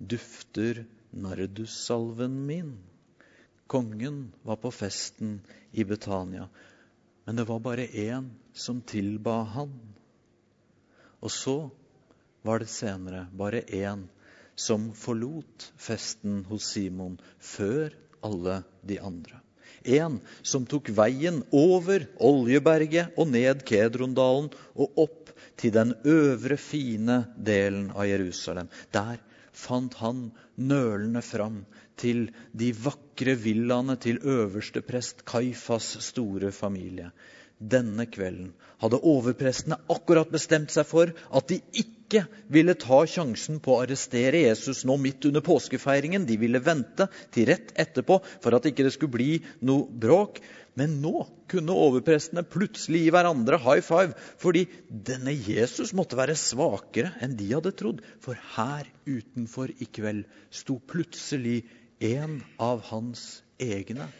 dufter nardussalven min. Kongen var på festen i Betania, men det var bare én som tilba han. Og så var det senere bare én som forlot festen hos Simon før alle de andre. En som tok veien over Oljeberget og ned Kedrondalen og opp til den øvre, fine delen av Jerusalem. Der fant han nølende fram til de vakre villaene til øversteprest Kaifas store familie. Denne kvelden hadde overprestene akkurat bestemt seg for at de ikke ville ta sjansen på å arrestere Jesus nå midt under påskefeiringen. De ville vente til rett etterpå for at ikke det skulle bli noe bråk. Men nå kunne overprestene plutselig gi hverandre high five, fordi denne Jesus måtte være svakere enn de hadde trodd. For her utenfor i kveld sto plutselig en av hans egne,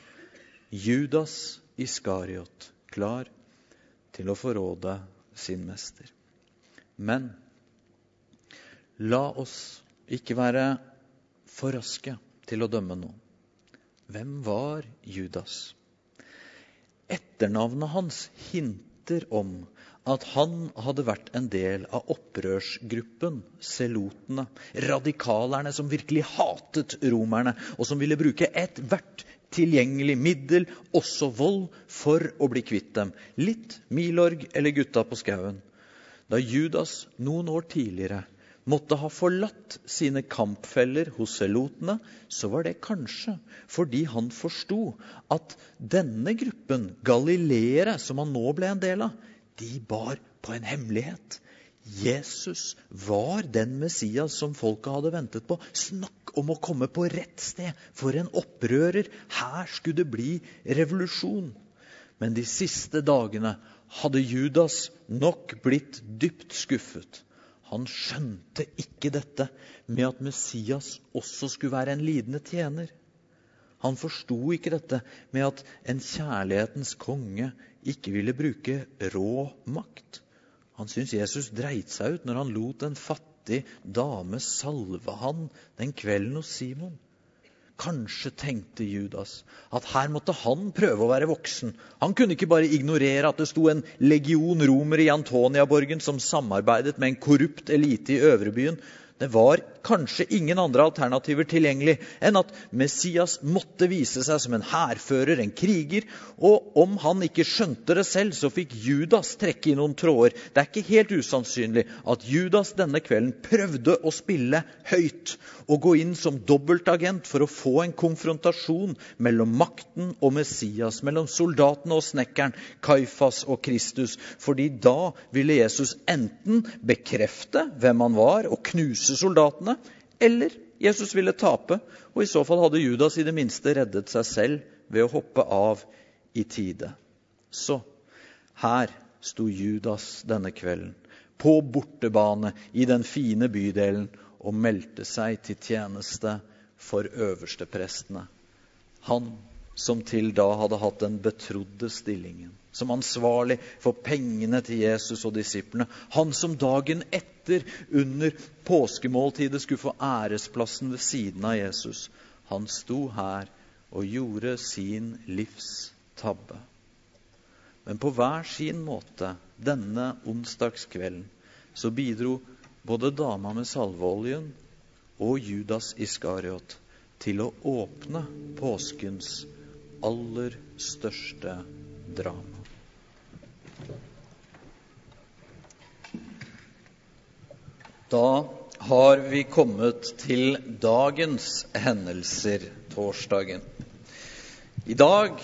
Judas Iskariot klar til å forråde sin mester. Men la oss ikke være for raske til å dømme noen. Hvem var Judas? Etternavnet hans hinter om at han hadde vært en del av opprørsgruppen selotene. Radikalerne som virkelig hatet romerne, og som ville bruke ethvert tilgjengelig middel, også vold, for å bli kvitt dem. Litt Milorg eller Gutta på skauen. Da Judas noen år tidligere måtte ha forlatt sine kampfeller hos selotene, så var det kanskje fordi han forsto at denne gruppen, galileere, som han nå ble en del av, de bar på en hemmelighet. Jesus var den Messias som folket hadde ventet på. Snakk om å komme på rett sted for en opprører! Her skulle det bli revolusjon. Men de siste dagene hadde Judas nok blitt dypt skuffet. Han skjønte ikke dette med at Messias også skulle være en lidende tjener. Han forsto ikke dette med at en kjærlighetens konge ikke ville bruke rå makt. Han syntes Jesus dreit seg ut når han lot en fattig dame salve han den kvelden hos Simon. Kanskje tenkte Judas at her måtte han prøve å være voksen. Han kunne ikke bare ignorere at det sto en legion romere i Antoniaborgen som samarbeidet med en korrupt elite i øvrebyen. Det var kanskje ingen andre alternativer tilgjengelig enn at Messias måtte vise seg som en hærfører, en kriger. Og om han ikke skjønte det selv, så fikk Judas trekke i noen tråder. Det er ikke helt usannsynlig at Judas denne kvelden prøvde å spille høyt og gå inn som dobbeltagent for å få en konfrontasjon mellom makten og Messias, mellom soldatene og snekkeren, Kaifas og Kristus. Fordi da ville Jesus enten bekrefte hvem han var, og knuse soldatene, eller Jesus ville tape, og i så fall hadde Judas i det minste reddet seg selv ved å hoppe av i tide. Så her sto Judas denne kvelden, på bortebane i den fine bydelen, og meldte seg til tjeneste for øversteprestene. Han som til da hadde hatt den betrodde stillingen, som ansvarlig for pengene til Jesus og disiplene. Han som dagen etter, under påskemåltidet, skulle få æresplassen ved siden av Jesus. Han sto her og gjorde sin livs tabbe. Men på hver sin måte denne onsdagskvelden så bidro både dama med salveoljen og Judas Iskariot til å åpne påskens aller største drama. Da har vi kommet til dagens hendelser torsdagen. I dag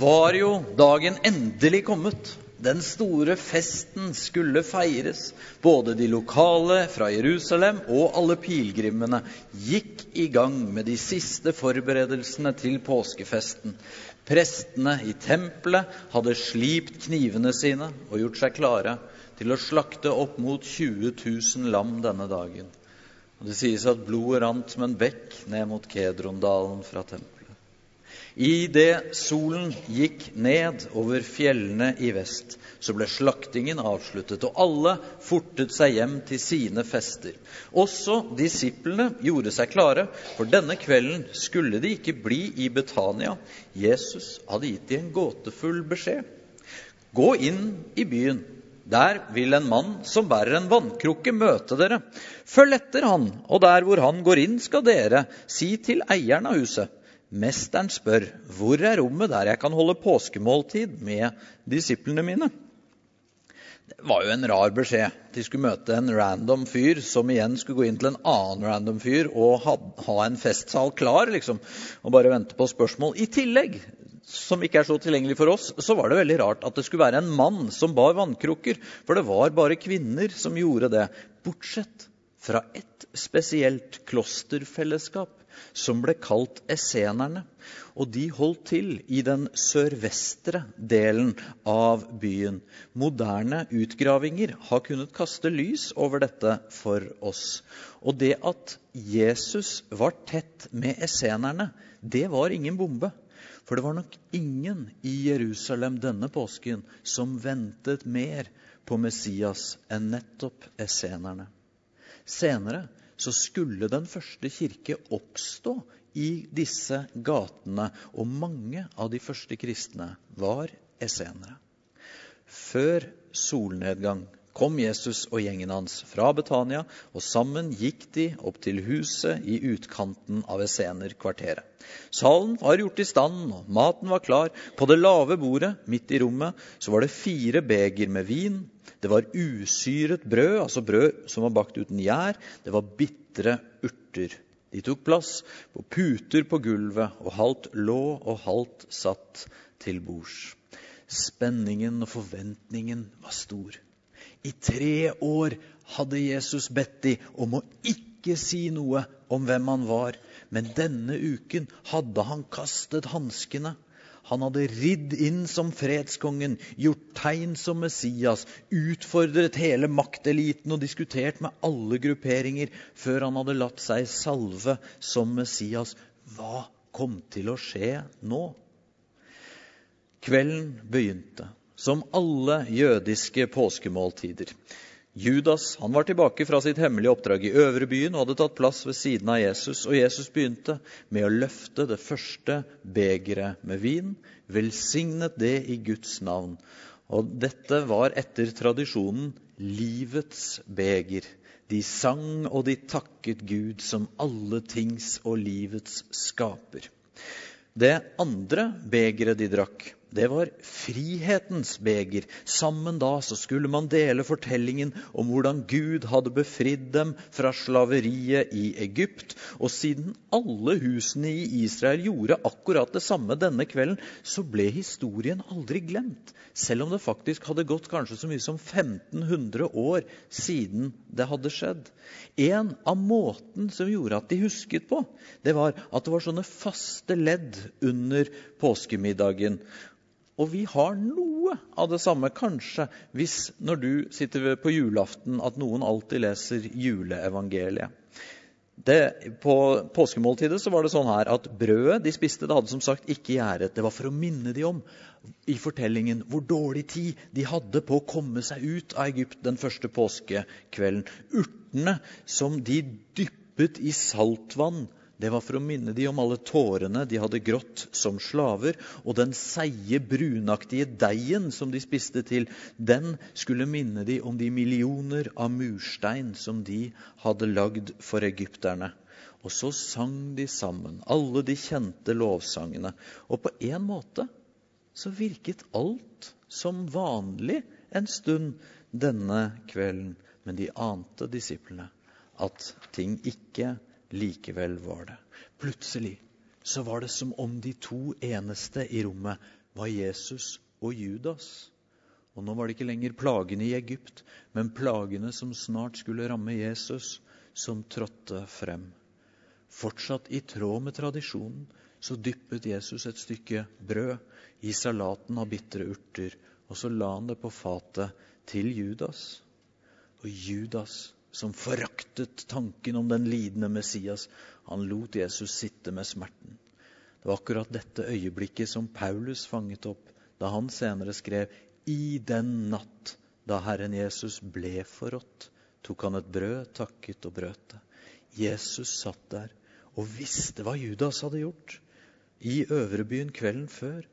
var jo dagen endelig kommet. Den store festen skulle feires. Både de lokale fra Jerusalem og alle pilegrimene gikk i gang med de siste forberedelsene til påskefesten. Prestene i tempelet hadde slipt knivene sine og gjort seg klare til å slakte opp mot 20 000 lam denne dagen. Og Det sies at blodet rant som en bekk ned mot Kedrondalen fra tempelet. Idet solen gikk ned over fjellene i vest, så ble slaktingen avsluttet, og alle fortet seg hjem til sine fester. Også disiplene gjorde seg klare, for denne kvelden skulle de ikke bli i Betania. Jesus hadde gitt dem en gåtefull beskjed. Gå inn i byen. Der vil en mann som bærer en vannkrukke, møte dere. Følg etter han, og der hvor han går inn, skal dere si til eieren av huset. Mesteren spør, hvor er rommet der jeg kan holde påskemåltid med disiplene mine? Det var jo en rar beskjed. De skulle møte en random fyr som igjen skulle gå inn til en annen random fyr og ha, ha en festsal klar, liksom, og bare vente på spørsmål. I tillegg, som ikke er så tilgjengelig for oss, så var det veldig rart at det skulle være en mann som bar vannkrukker. For det var bare kvinner som gjorde det, bortsett fra ett spesielt klosterfellesskap som ble kalt essenerne. Og de holdt til i den sørvestre delen av byen. Moderne utgravinger har kunnet kaste lys over dette for oss. Og det at Jesus var tett med essenerne, det var ingen bombe. For det var nok ingen i Jerusalem denne påsken som ventet mer på Messias enn nettopp essenerne. Senere så skulle den første kirke oppstå i disse gatene, og mange av de første kristne var essenere. Før solnedgang kom Jesus og gjengen hans fra Betania, og sammen gikk de opp til huset i utkanten av Esener-kvarteret. Salen var gjort i stand, og maten var klar. På det lave bordet midt i rommet så var det fire beger med vin. Det var usyret brød, altså brød som var bakt uten gjær. Det var bitre urter. De tok plass på puter på gulvet, og halvt lå og halvt satt til bords. Spenningen og forventningen var stor. I tre år hadde Jesus bedt de om å ikke si noe om hvem han var. Men denne uken hadde han kastet hanskene. Han hadde ridd inn som fredskongen, gjort tegn som Messias, utfordret hele makteliten og diskutert med alle grupperinger før han hadde latt seg salve som Messias. Hva kom til å skje nå? Kvelden begynte som alle jødiske påskemåltider. Judas han var tilbake fra sitt hemmelige oppdrag i øvrebyen og hadde tatt plass ved siden av Jesus. Og Jesus begynte med å løfte det første begeret med vin, velsignet det i Guds navn. Og dette var etter tradisjonen livets beger. De sang og de takket Gud som alle tings og livets skaper. Det andre begeret de drakk, det var frihetens beger. Sammen da så skulle man dele fortellingen om hvordan Gud hadde befridd dem fra slaveriet i Egypt. Og siden alle husene i Israel gjorde akkurat det samme denne kvelden, så ble historien aldri glemt. Selv om det faktisk hadde gått kanskje så mye som 1500 år siden det hadde skjedd. En av måten som gjorde at de husket på, det var at det var sånne faste ledd under påskemiddagen. Og vi har noe av det samme, kanskje, hvis når du sitter på julaften, at noen alltid leser juleevangeliet. Det, på påskemåltidet så var det sånn her at brødet de spiste, det hadde som sagt ikke gjæret. Det var for å minne de om i fortellingen hvor dårlig tid de hadde på å komme seg ut av Egypt den første påskekvelden. Urtene som de dyppet i saltvann det var for å minne de om alle tårene de hadde grått som slaver. Og den seige, brunaktige deigen som de spiste til, den skulle minne de om de millioner av murstein som de hadde lagd for egypterne. Og så sang de sammen, alle de kjente lovsangene. Og på en måte så virket alt som vanlig en stund denne kvelden. Men de ante, disiplene, at ting ikke likevel var det. Plutselig så var det som om de to eneste i rommet var Jesus og Judas. Og nå var det ikke lenger plagene i Egypt, men plagene som snart skulle ramme Jesus, som trådte frem. Fortsatt i tråd med tradisjonen så dyppet Jesus et stykke brød i salaten av bitre urter, og så la han det på fatet til Judas. Og Judas som foraktet tanken om den lidende Messias, han lot Jesus sitte med smerten. Det var akkurat dette øyeblikket som Paulus fanget opp da han senere skrev I den natt da Herren Jesus ble forrådt, tok han et brød, takket og brøt det. Jesus satt der og visste hva Judas hadde gjort i øvrebyen kvelden før.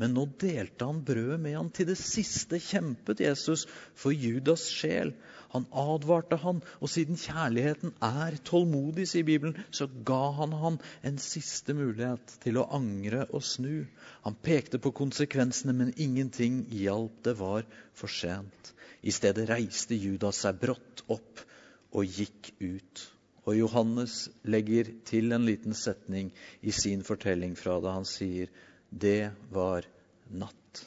Men nå delte han brødet med han. Til det siste kjempet Jesus for Judas' sjel. Han advarte han, og siden kjærligheten er tålmodig, sier Bibelen, så ga han han en siste mulighet til å angre og snu. Han pekte på konsekvensene, men ingenting hjalp. Det var for sent. I stedet reiste Judas seg brått opp og gikk ut. Og Johannes legger til en liten setning i sin fortelling fra det. Han sier det var natt.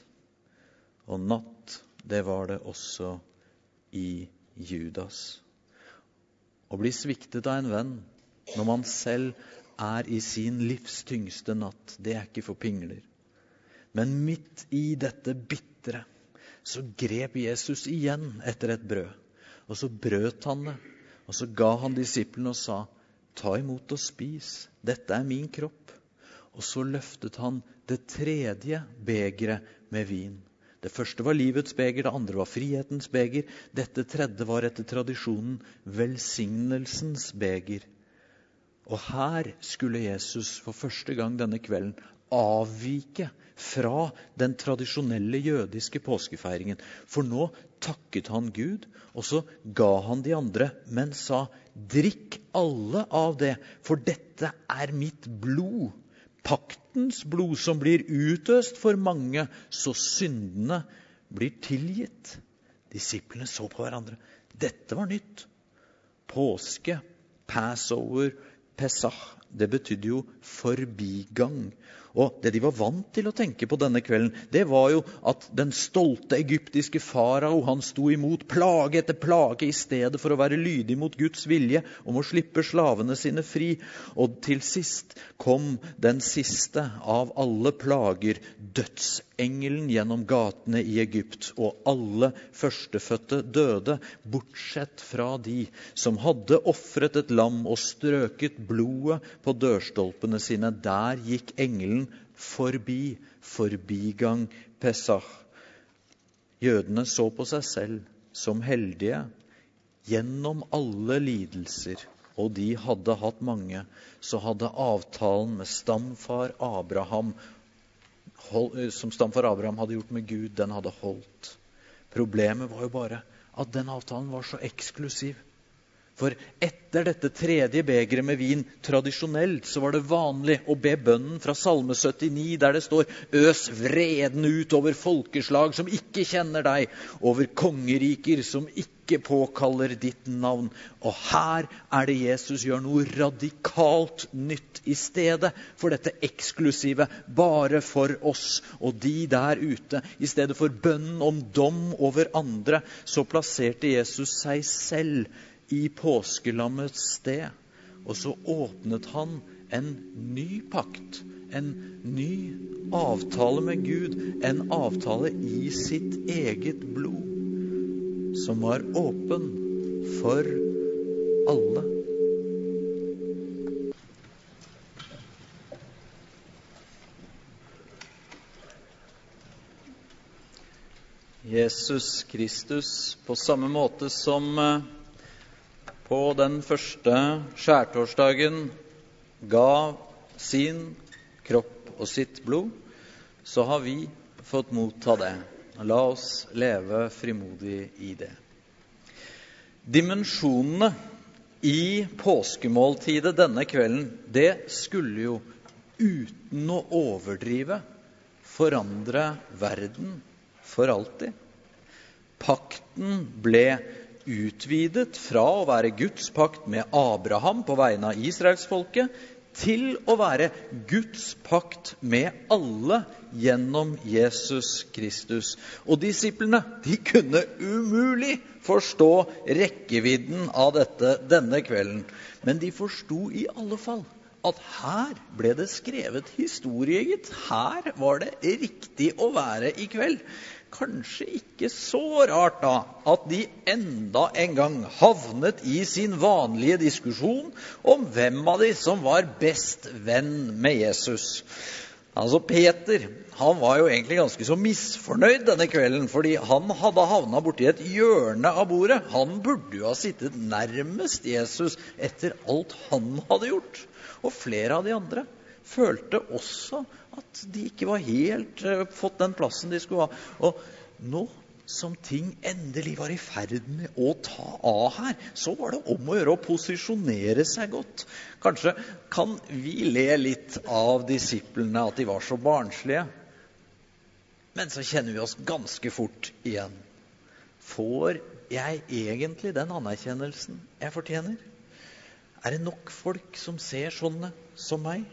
Og natt, det var det også i Judas. Å bli sviktet av en venn når man selv er i sin livs tyngste natt, det er ikke for pingler. Men midt i dette bitre så grep Jesus igjen etter et brød. Og så brøt han det, og så ga han disiplene og sa, ta imot og spis, dette er min kropp. Og så løftet han det tredje begeret med vin. Det første var livets beger, det andre var frihetens beger. Dette tredje var etter tradisjonen velsignelsens beger. Og her skulle Jesus for første gang denne kvelden avvike fra den tradisjonelle jødiske påskefeiringen. For nå takket han Gud, og så ga han de andre, men sa, 'Drikk alle av det, for dette er mitt blod.' Paktens blod som blir utøst for mange, så syndene blir tilgitt. Disiplene så på hverandre. Dette var nytt. Påske, passover, pesach, det betydde jo forbigang. Og Det de var vant til å tenke på denne kvelden, det var jo at den stolte egyptiske farao han sto imot plage etter plage i stedet for å være lydig mot Guds vilje om å slippe slavene sine fri. Og til sist kom den siste av alle plager, dødsengelen gjennom gatene i Egypt. Og alle førstefødte døde, bortsett fra de som hadde ofret et lam og strøket blodet på dørstolpene sine. Der gikk engelen forbi. Forbigang Pesach. Jødene så på seg selv som heldige gjennom alle lidelser, og de hadde hatt mange, så hadde avtalen med stamfar Abraham som stamfar Abraham hadde gjort med Gud, den hadde holdt. Problemet var jo bare at den avtalen var så eksklusiv. For etter dette tredje begeret med vin tradisjonelt så var det vanlig å be bønnen fra Salme 79, der det står Øs vreden ut over folkeslag som ikke kjenner deg, over kongeriker som ikke påkaller ditt navn. Og her er det Jesus gjør noe radikalt nytt i stedet for dette eksklusive bare for oss og de der ute. I stedet for bønnen om dom over andre, så plasserte Jesus seg selv i påskelammets sted. Og så åpnet han en ny pakt, en ny avtale med Gud. En avtale i sitt eget blod, som var åpen for alle. Jesus Kristus, på samme måte som på den første skjærtorsdagen ga sin kropp og sitt blod, så har vi fått motta det. La oss leve frimodig i det. Dimensjonene i påskemåltidet denne kvelden, det skulle jo uten å overdrive forandre verden for alltid. Pakten ble utvidet fra å være Guds pakt med Abraham på vegne av israelsfolket til å være Guds pakt med alle gjennom Jesus Kristus. Og disiplene de kunne umulig forstå rekkevidden av dette denne kvelden. Men de forsto i alle fall at her ble det skrevet historie, gitt. Her var det riktig å være i kveld. Kanskje ikke så rart da at de enda en gang havnet i sin vanlige diskusjon om hvem av de som var best venn med Jesus. Altså Peter han var jo egentlig ganske så misfornøyd denne kvelden, fordi han hadde havna borti et hjørne av bordet. Han burde jo ha sittet nærmest Jesus etter alt han hadde gjort. Og flere av de andre følte også at de ikke var helt uh, fått den plassen de skulle ha. Og nå som ting endelig var i ferd med å ta av her, så var det om å gjøre å posisjonere seg godt. Kanskje kan vi le litt av disiplene, at de var så barnslige. Men så kjenner vi oss ganske fort igjen. Får jeg egentlig den anerkjennelsen jeg fortjener? Er det nok folk som ser sånne som meg?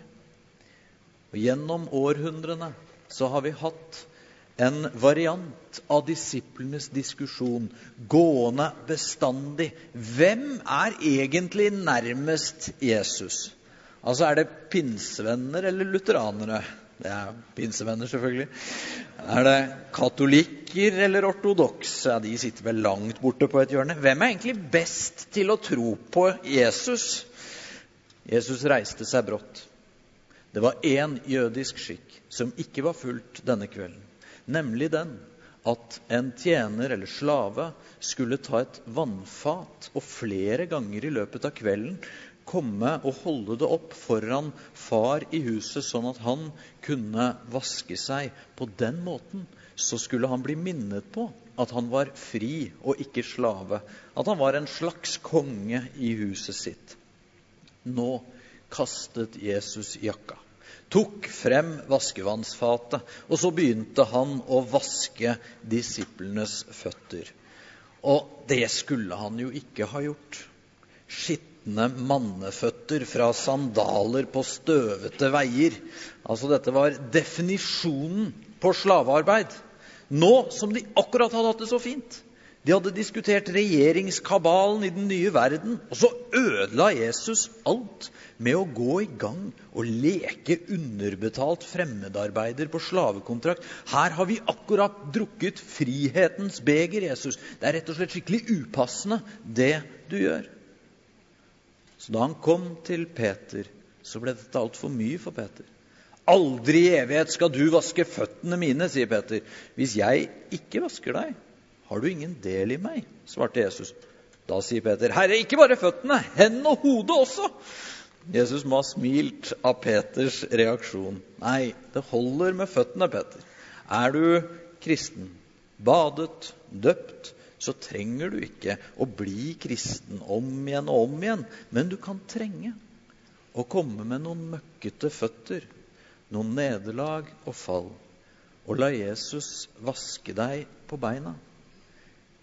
Og Gjennom århundrene så har vi hatt en variant av disiplenes diskusjon gående bestandig. Hvem er egentlig nærmest Jesus? Altså Er det pinsevenner eller lutheranere? Det er pinsevenner, selvfølgelig. Er det katolikker eller ortodokse? Ja, de sitter vel langt borte på et hjørne. Hvem er egentlig best til å tro på Jesus? Jesus reiste seg brått. Det var én jødisk skikk som ikke var fulgt denne kvelden nemlig den at en tjener eller slave skulle ta et vannfat og flere ganger i løpet av kvelden komme og holde det opp foran far i huset, sånn at han kunne vaske seg. På den måten så skulle han bli minnet på at han var fri og ikke slave. At han var en slags konge i huset sitt. Nå kastet Jesus jakka tok frem vaskevannsfatet, og så begynte han å vaske disiplenes føtter. Og det skulle han jo ikke ha gjort. Skitne manneføtter fra sandaler på støvete veier. Altså, dette var definisjonen på slavearbeid. Nå som de akkurat hadde hatt det så fint. De hadde diskutert regjeringskabalen i den nye verden, og så ødela Jesus alt med å gå i gang og leke underbetalt fremmedarbeider på slavekontrakt. Her har vi akkurat drukket frihetens beger, Jesus. Det er rett og slett skikkelig upassende, det du gjør. Så da han kom til Peter, så ble dette altfor mye for Peter. Aldri i evighet skal du vaske føttene mine, sier Peter. Hvis jeg ikke vasker deg, har du ingen del i meg, svarte Jesus. Da sier Peter, Herre, ikke bare føttene, hendene og hodet også. Jesus må ha smilt av Peters reaksjon. Nei, det holder med føttene, Peter. Er du kristen, badet, døpt, så trenger du ikke å bli kristen om igjen og om igjen. Men du kan trenge å komme med noen møkkete føtter, noen nederlag og fall, og la Jesus vaske deg på beina.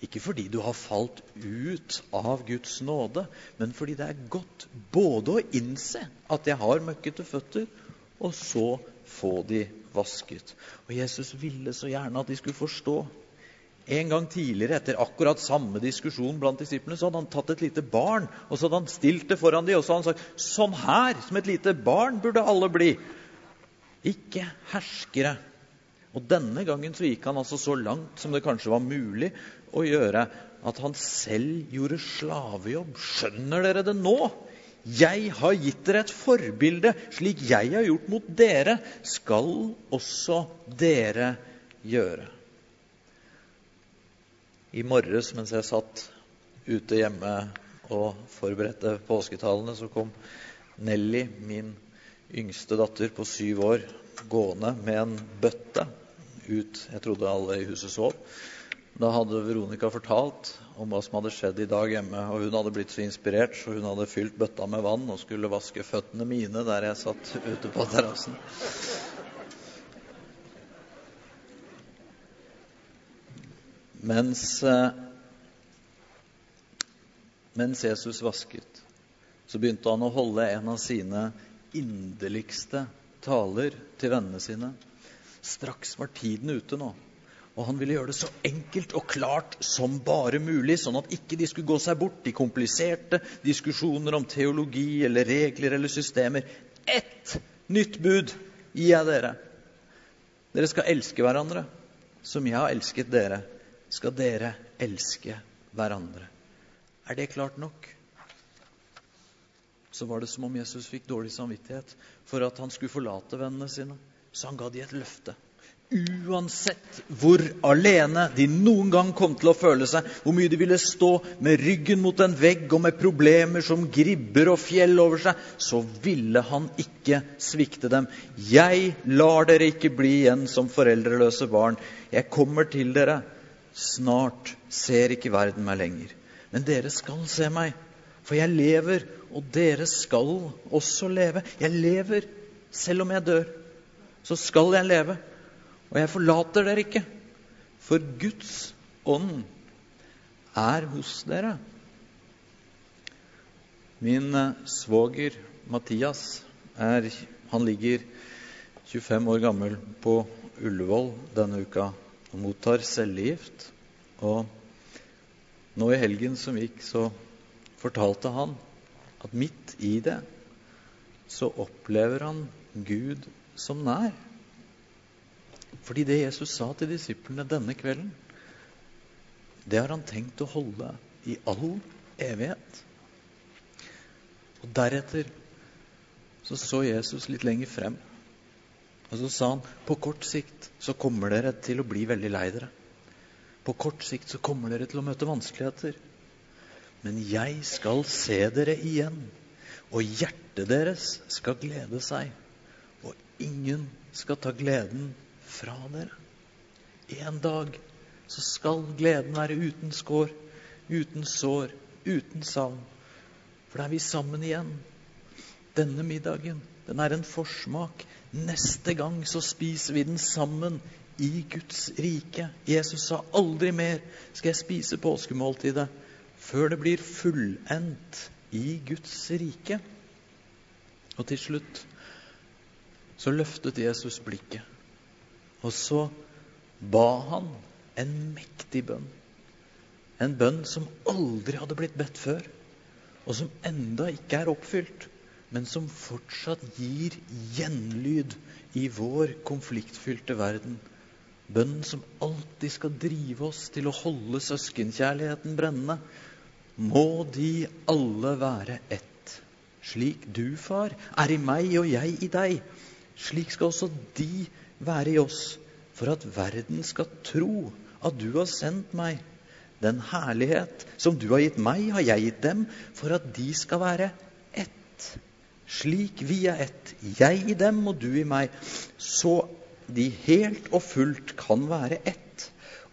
Ikke fordi du har falt ut av Guds nåde, men fordi det er godt både å innse at jeg har møkkete føtter, og så få de vasket. Og Jesus ville så gjerne at de skulle forstå. En gang tidligere, etter akkurat samme diskusjon blant disiplene, så hadde han tatt et lite barn og så hadde han stilt det foran dem, og så hadde han sagt sånn her, som et lite barn, burde alle bli. Ikke herskere. Og denne gangen så gikk han altså så langt som det kanskje var mulig å gjøre at han selv gjorde slavejobb. Skjønner dere det nå? Jeg har gitt dere et forbilde. Slik jeg har gjort mot dere, skal også dere gjøre. I morges mens jeg satt ute hjemme og forberedte påsketalene, så kom Nelly, min yngste datter på syv år, gående med en bøtte ut. Jeg trodde alle i huset sov. Da hadde Veronica fortalt om hva som hadde skjedd i dag hjemme. Og hun hadde blitt så inspirert, så hun hadde fylt bøtta med vann og skulle vaske føttene mine der jeg satt ute på terrassen. Mens, eh, mens Jesus vasket, så begynte han å holde en av sine inderligste taler til vennene sine. Straks var tiden ute nå. Og han ville gjøre det så enkelt og klart som bare mulig, sånn at ikke de skulle gå seg bort i kompliserte diskusjoner om teologi eller regler eller systemer. ett nytt bud gir jeg dere. Dere skal elske hverandre. Som jeg har elsket dere, skal dere elske hverandre. Er det klart nok? Så var det som om Jesus fikk dårlig samvittighet for at han skulle forlate vennene sine. Så han ga de et løfte. Uansett hvor alene de noen gang kom til å føle seg, hvor mye de ville stå med ryggen mot en vegg og med problemer som gribber og fjell over seg, så ville han ikke svikte dem. Jeg lar dere ikke bli igjen som foreldreløse barn. Jeg kommer til dere. Snart ser ikke verden meg lenger. Men dere skal se meg, for jeg lever, og dere skal også leve. Jeg lever selv om jeg dør. Så skal jeg leve. Og jeg forlater dere ikke, for Guds ånd er hos dere. Min eh, svoger Mathias er, han ligger 25 år gammel på Ullevål denne uka og mottar cellegift. Og nå i helgen som gikk, så fortalte han at midt i det så opplever han Gud som nær. Fordi det Jesus sa til disiplene denne kvelden, det har han tenkt å holde i all evighet. Og Deretter så så Jesus litt lenger frem. Og så sa han på kort sikt så kommer dere til å bli veldig lei dere. På kort sikt så kommer dere til å møte vanskeligheter. Men jeg skal se dere igjen, og hjertet deres skal glede seg. Og ingen skal ta gleden fra dere. En dag så skal gleden være uten skår, uten sår, uten savn. For da er vi sammen igjen. Denne middagen, den er en forsmak. Neste gang så spiser vi den sammen i Guds rike. Jesus sa aldri mer skal jeg spise påskemåltidet før det blir fullendt i Guds rike. Og til slutt så løftet Jesus blikket og så ba han en mektig bønn. En bønn som aldri hadde blitt bedt før, og som enda ikke er oppfylt, men som fortsatt gir gjenlyd i vår konfliktfylte verden. Bønnen som alltid skal drive oss til å holde søskenkjærligheten brennende. Må de alle være ett. Slik du, far, er i meg og jeg i deg. Slik skal også de være i oss, for at verden skal tro at du har sendt meg. Den herlighet som du har gitt meg, har jeg gitt dem, for at de skal være ett. Slik vi er ett, jeg i dem og du i meg, så de helt og fullt kan være ett.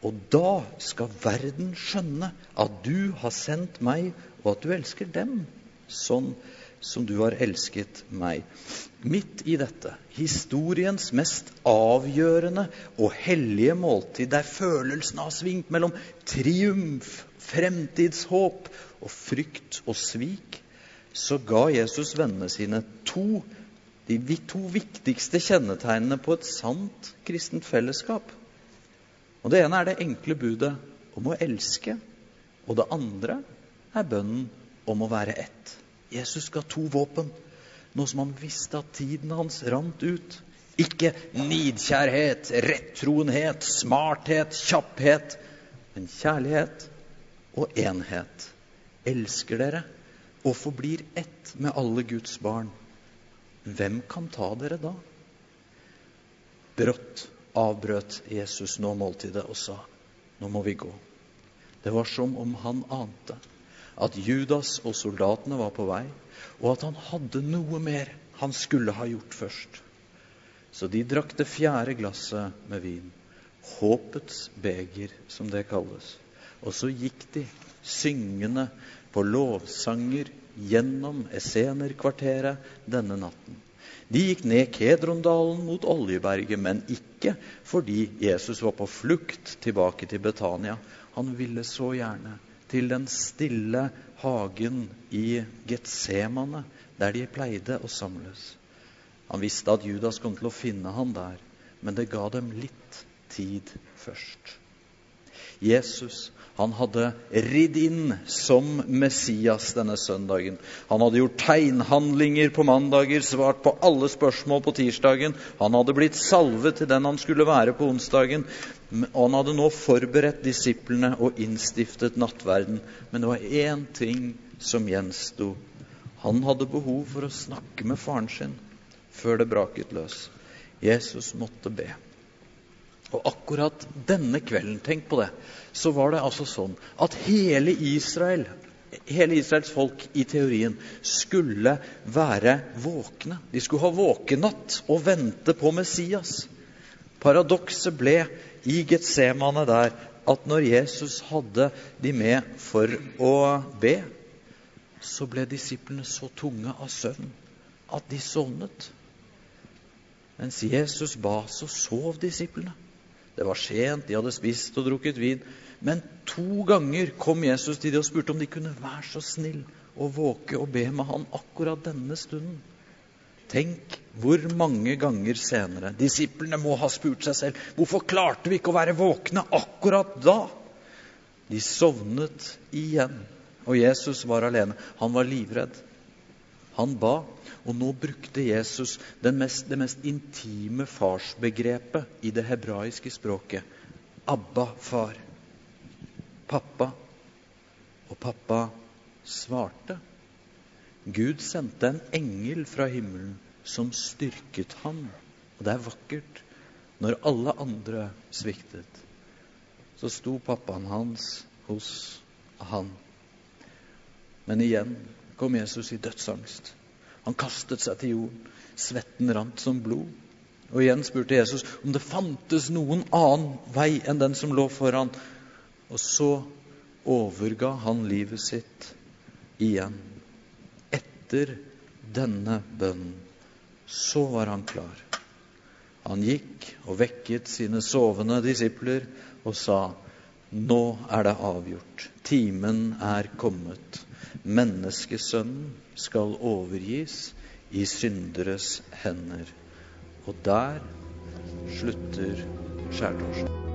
Og da skal verden skjønne at du har sendt meg, og at du elsker dem sånn som du har elsket meg. Midt i dette, historiens mest avgjørende og hellige måltid, der følelsen har svingt mellom triumf, fremtidshåp og frykt og svik, så ga Jesus vennene sine to, de to viktigste kjennetegnene på et sant kristent fellesskap. Og Det ene er det enkle budet om å elske, og det andre er bønnen om å være ett. Jesus ga to våpen, nå som han visste at tiden hans rant ut. Ikke nidkjærhet, rettroenhet, smarthet, kjapphet, men kjærlighet og enhet. Elsker dere og forblir ett med alle Guds barn. Hvem kan ta dere da? Brått avbrøt Jesus nå måltidet og sa, nå må vi gå. Det var som om han ante at Judas og soldatene var på vei, og at han hadde noe mer han skulle ha gjort først. Så de drakk det fjerde glasset med vin, håpets beger, som det kalles. Og så gikk de syngende på lovsanger gjennom Essenerkvarteret denne natten. De gikk ned Kedrondalen mot Oljeberget, men ikke fordi Jesus var på flukt tilbake til Betania. Han ville så gjerne til den stille hagen i Getsemane, der de pleide å samles. Han visste at Judas kom til å finne han der, men det ga dem litt tid først. Jesus han hadde ridd inn som Messias denne søndagen. Han hadde gjort tegnhandlinger på mandager, svart på alle spørsmål på tirsdagen. Han hadde blitt salvet til den han skulle være på onsdagen. Og han hadde nå forberedt disiplene og innstiftet nattverden. Men det var én ting som gjensto. Han hadde behov for å snakke med faren sin før det braket løs. Jesus måtte be. Og akkurat denne kvelden, tenk på det, så var det altså sånn at hele Israel, hele Israels folk i teorien skulle være våkne. De skulle ha våkenatt og vente på Messias. Paradokset ble i Getsemane der at når Jesus hadde de med for å be, så ble disiplene så tunge av søvn at de sovnet. Mens Jesus ba, så sov disiplene. Det var sent, de hadde spist og drukket vin. Men to ganger kom Jesus til dem og spurte om de kunne være så snill å våke og be med han akkurat denne stunden. Tenk hvor mange ganger senere disiplene må ha spurt seg selv hvorfor klarte vi ikke å være våkne akkurat da. De sovnet igjen, og Jesus var alene. Han var livredd. Han ba, og nå brukte Jesus mest, det mest intime farsbegrepet i det hebraiske språket. Abba, far. Pappa. Og pappa svarte. Gud sendte en engel fra himmelen som styrket ham. Og det er vakkert. Når alle andre sviktet, så sto pappaen hans hos han. Men igjen kom Jesus i dødsangst. Han kastet seg til jorden. Svetten rant som blod. Og igjen spurte Jesus om det fantes noen annen vei enn den som lå foran. Og så overga han livet sitt igjen. Etter denne bønnen så var han klar. Han gikk og vekket sine sovende disipler og sa, Nå er det avgjort. Timen er kommet. Menneskesønnen skal overgis i synderes hender. Og der slutter skjærtorsdag.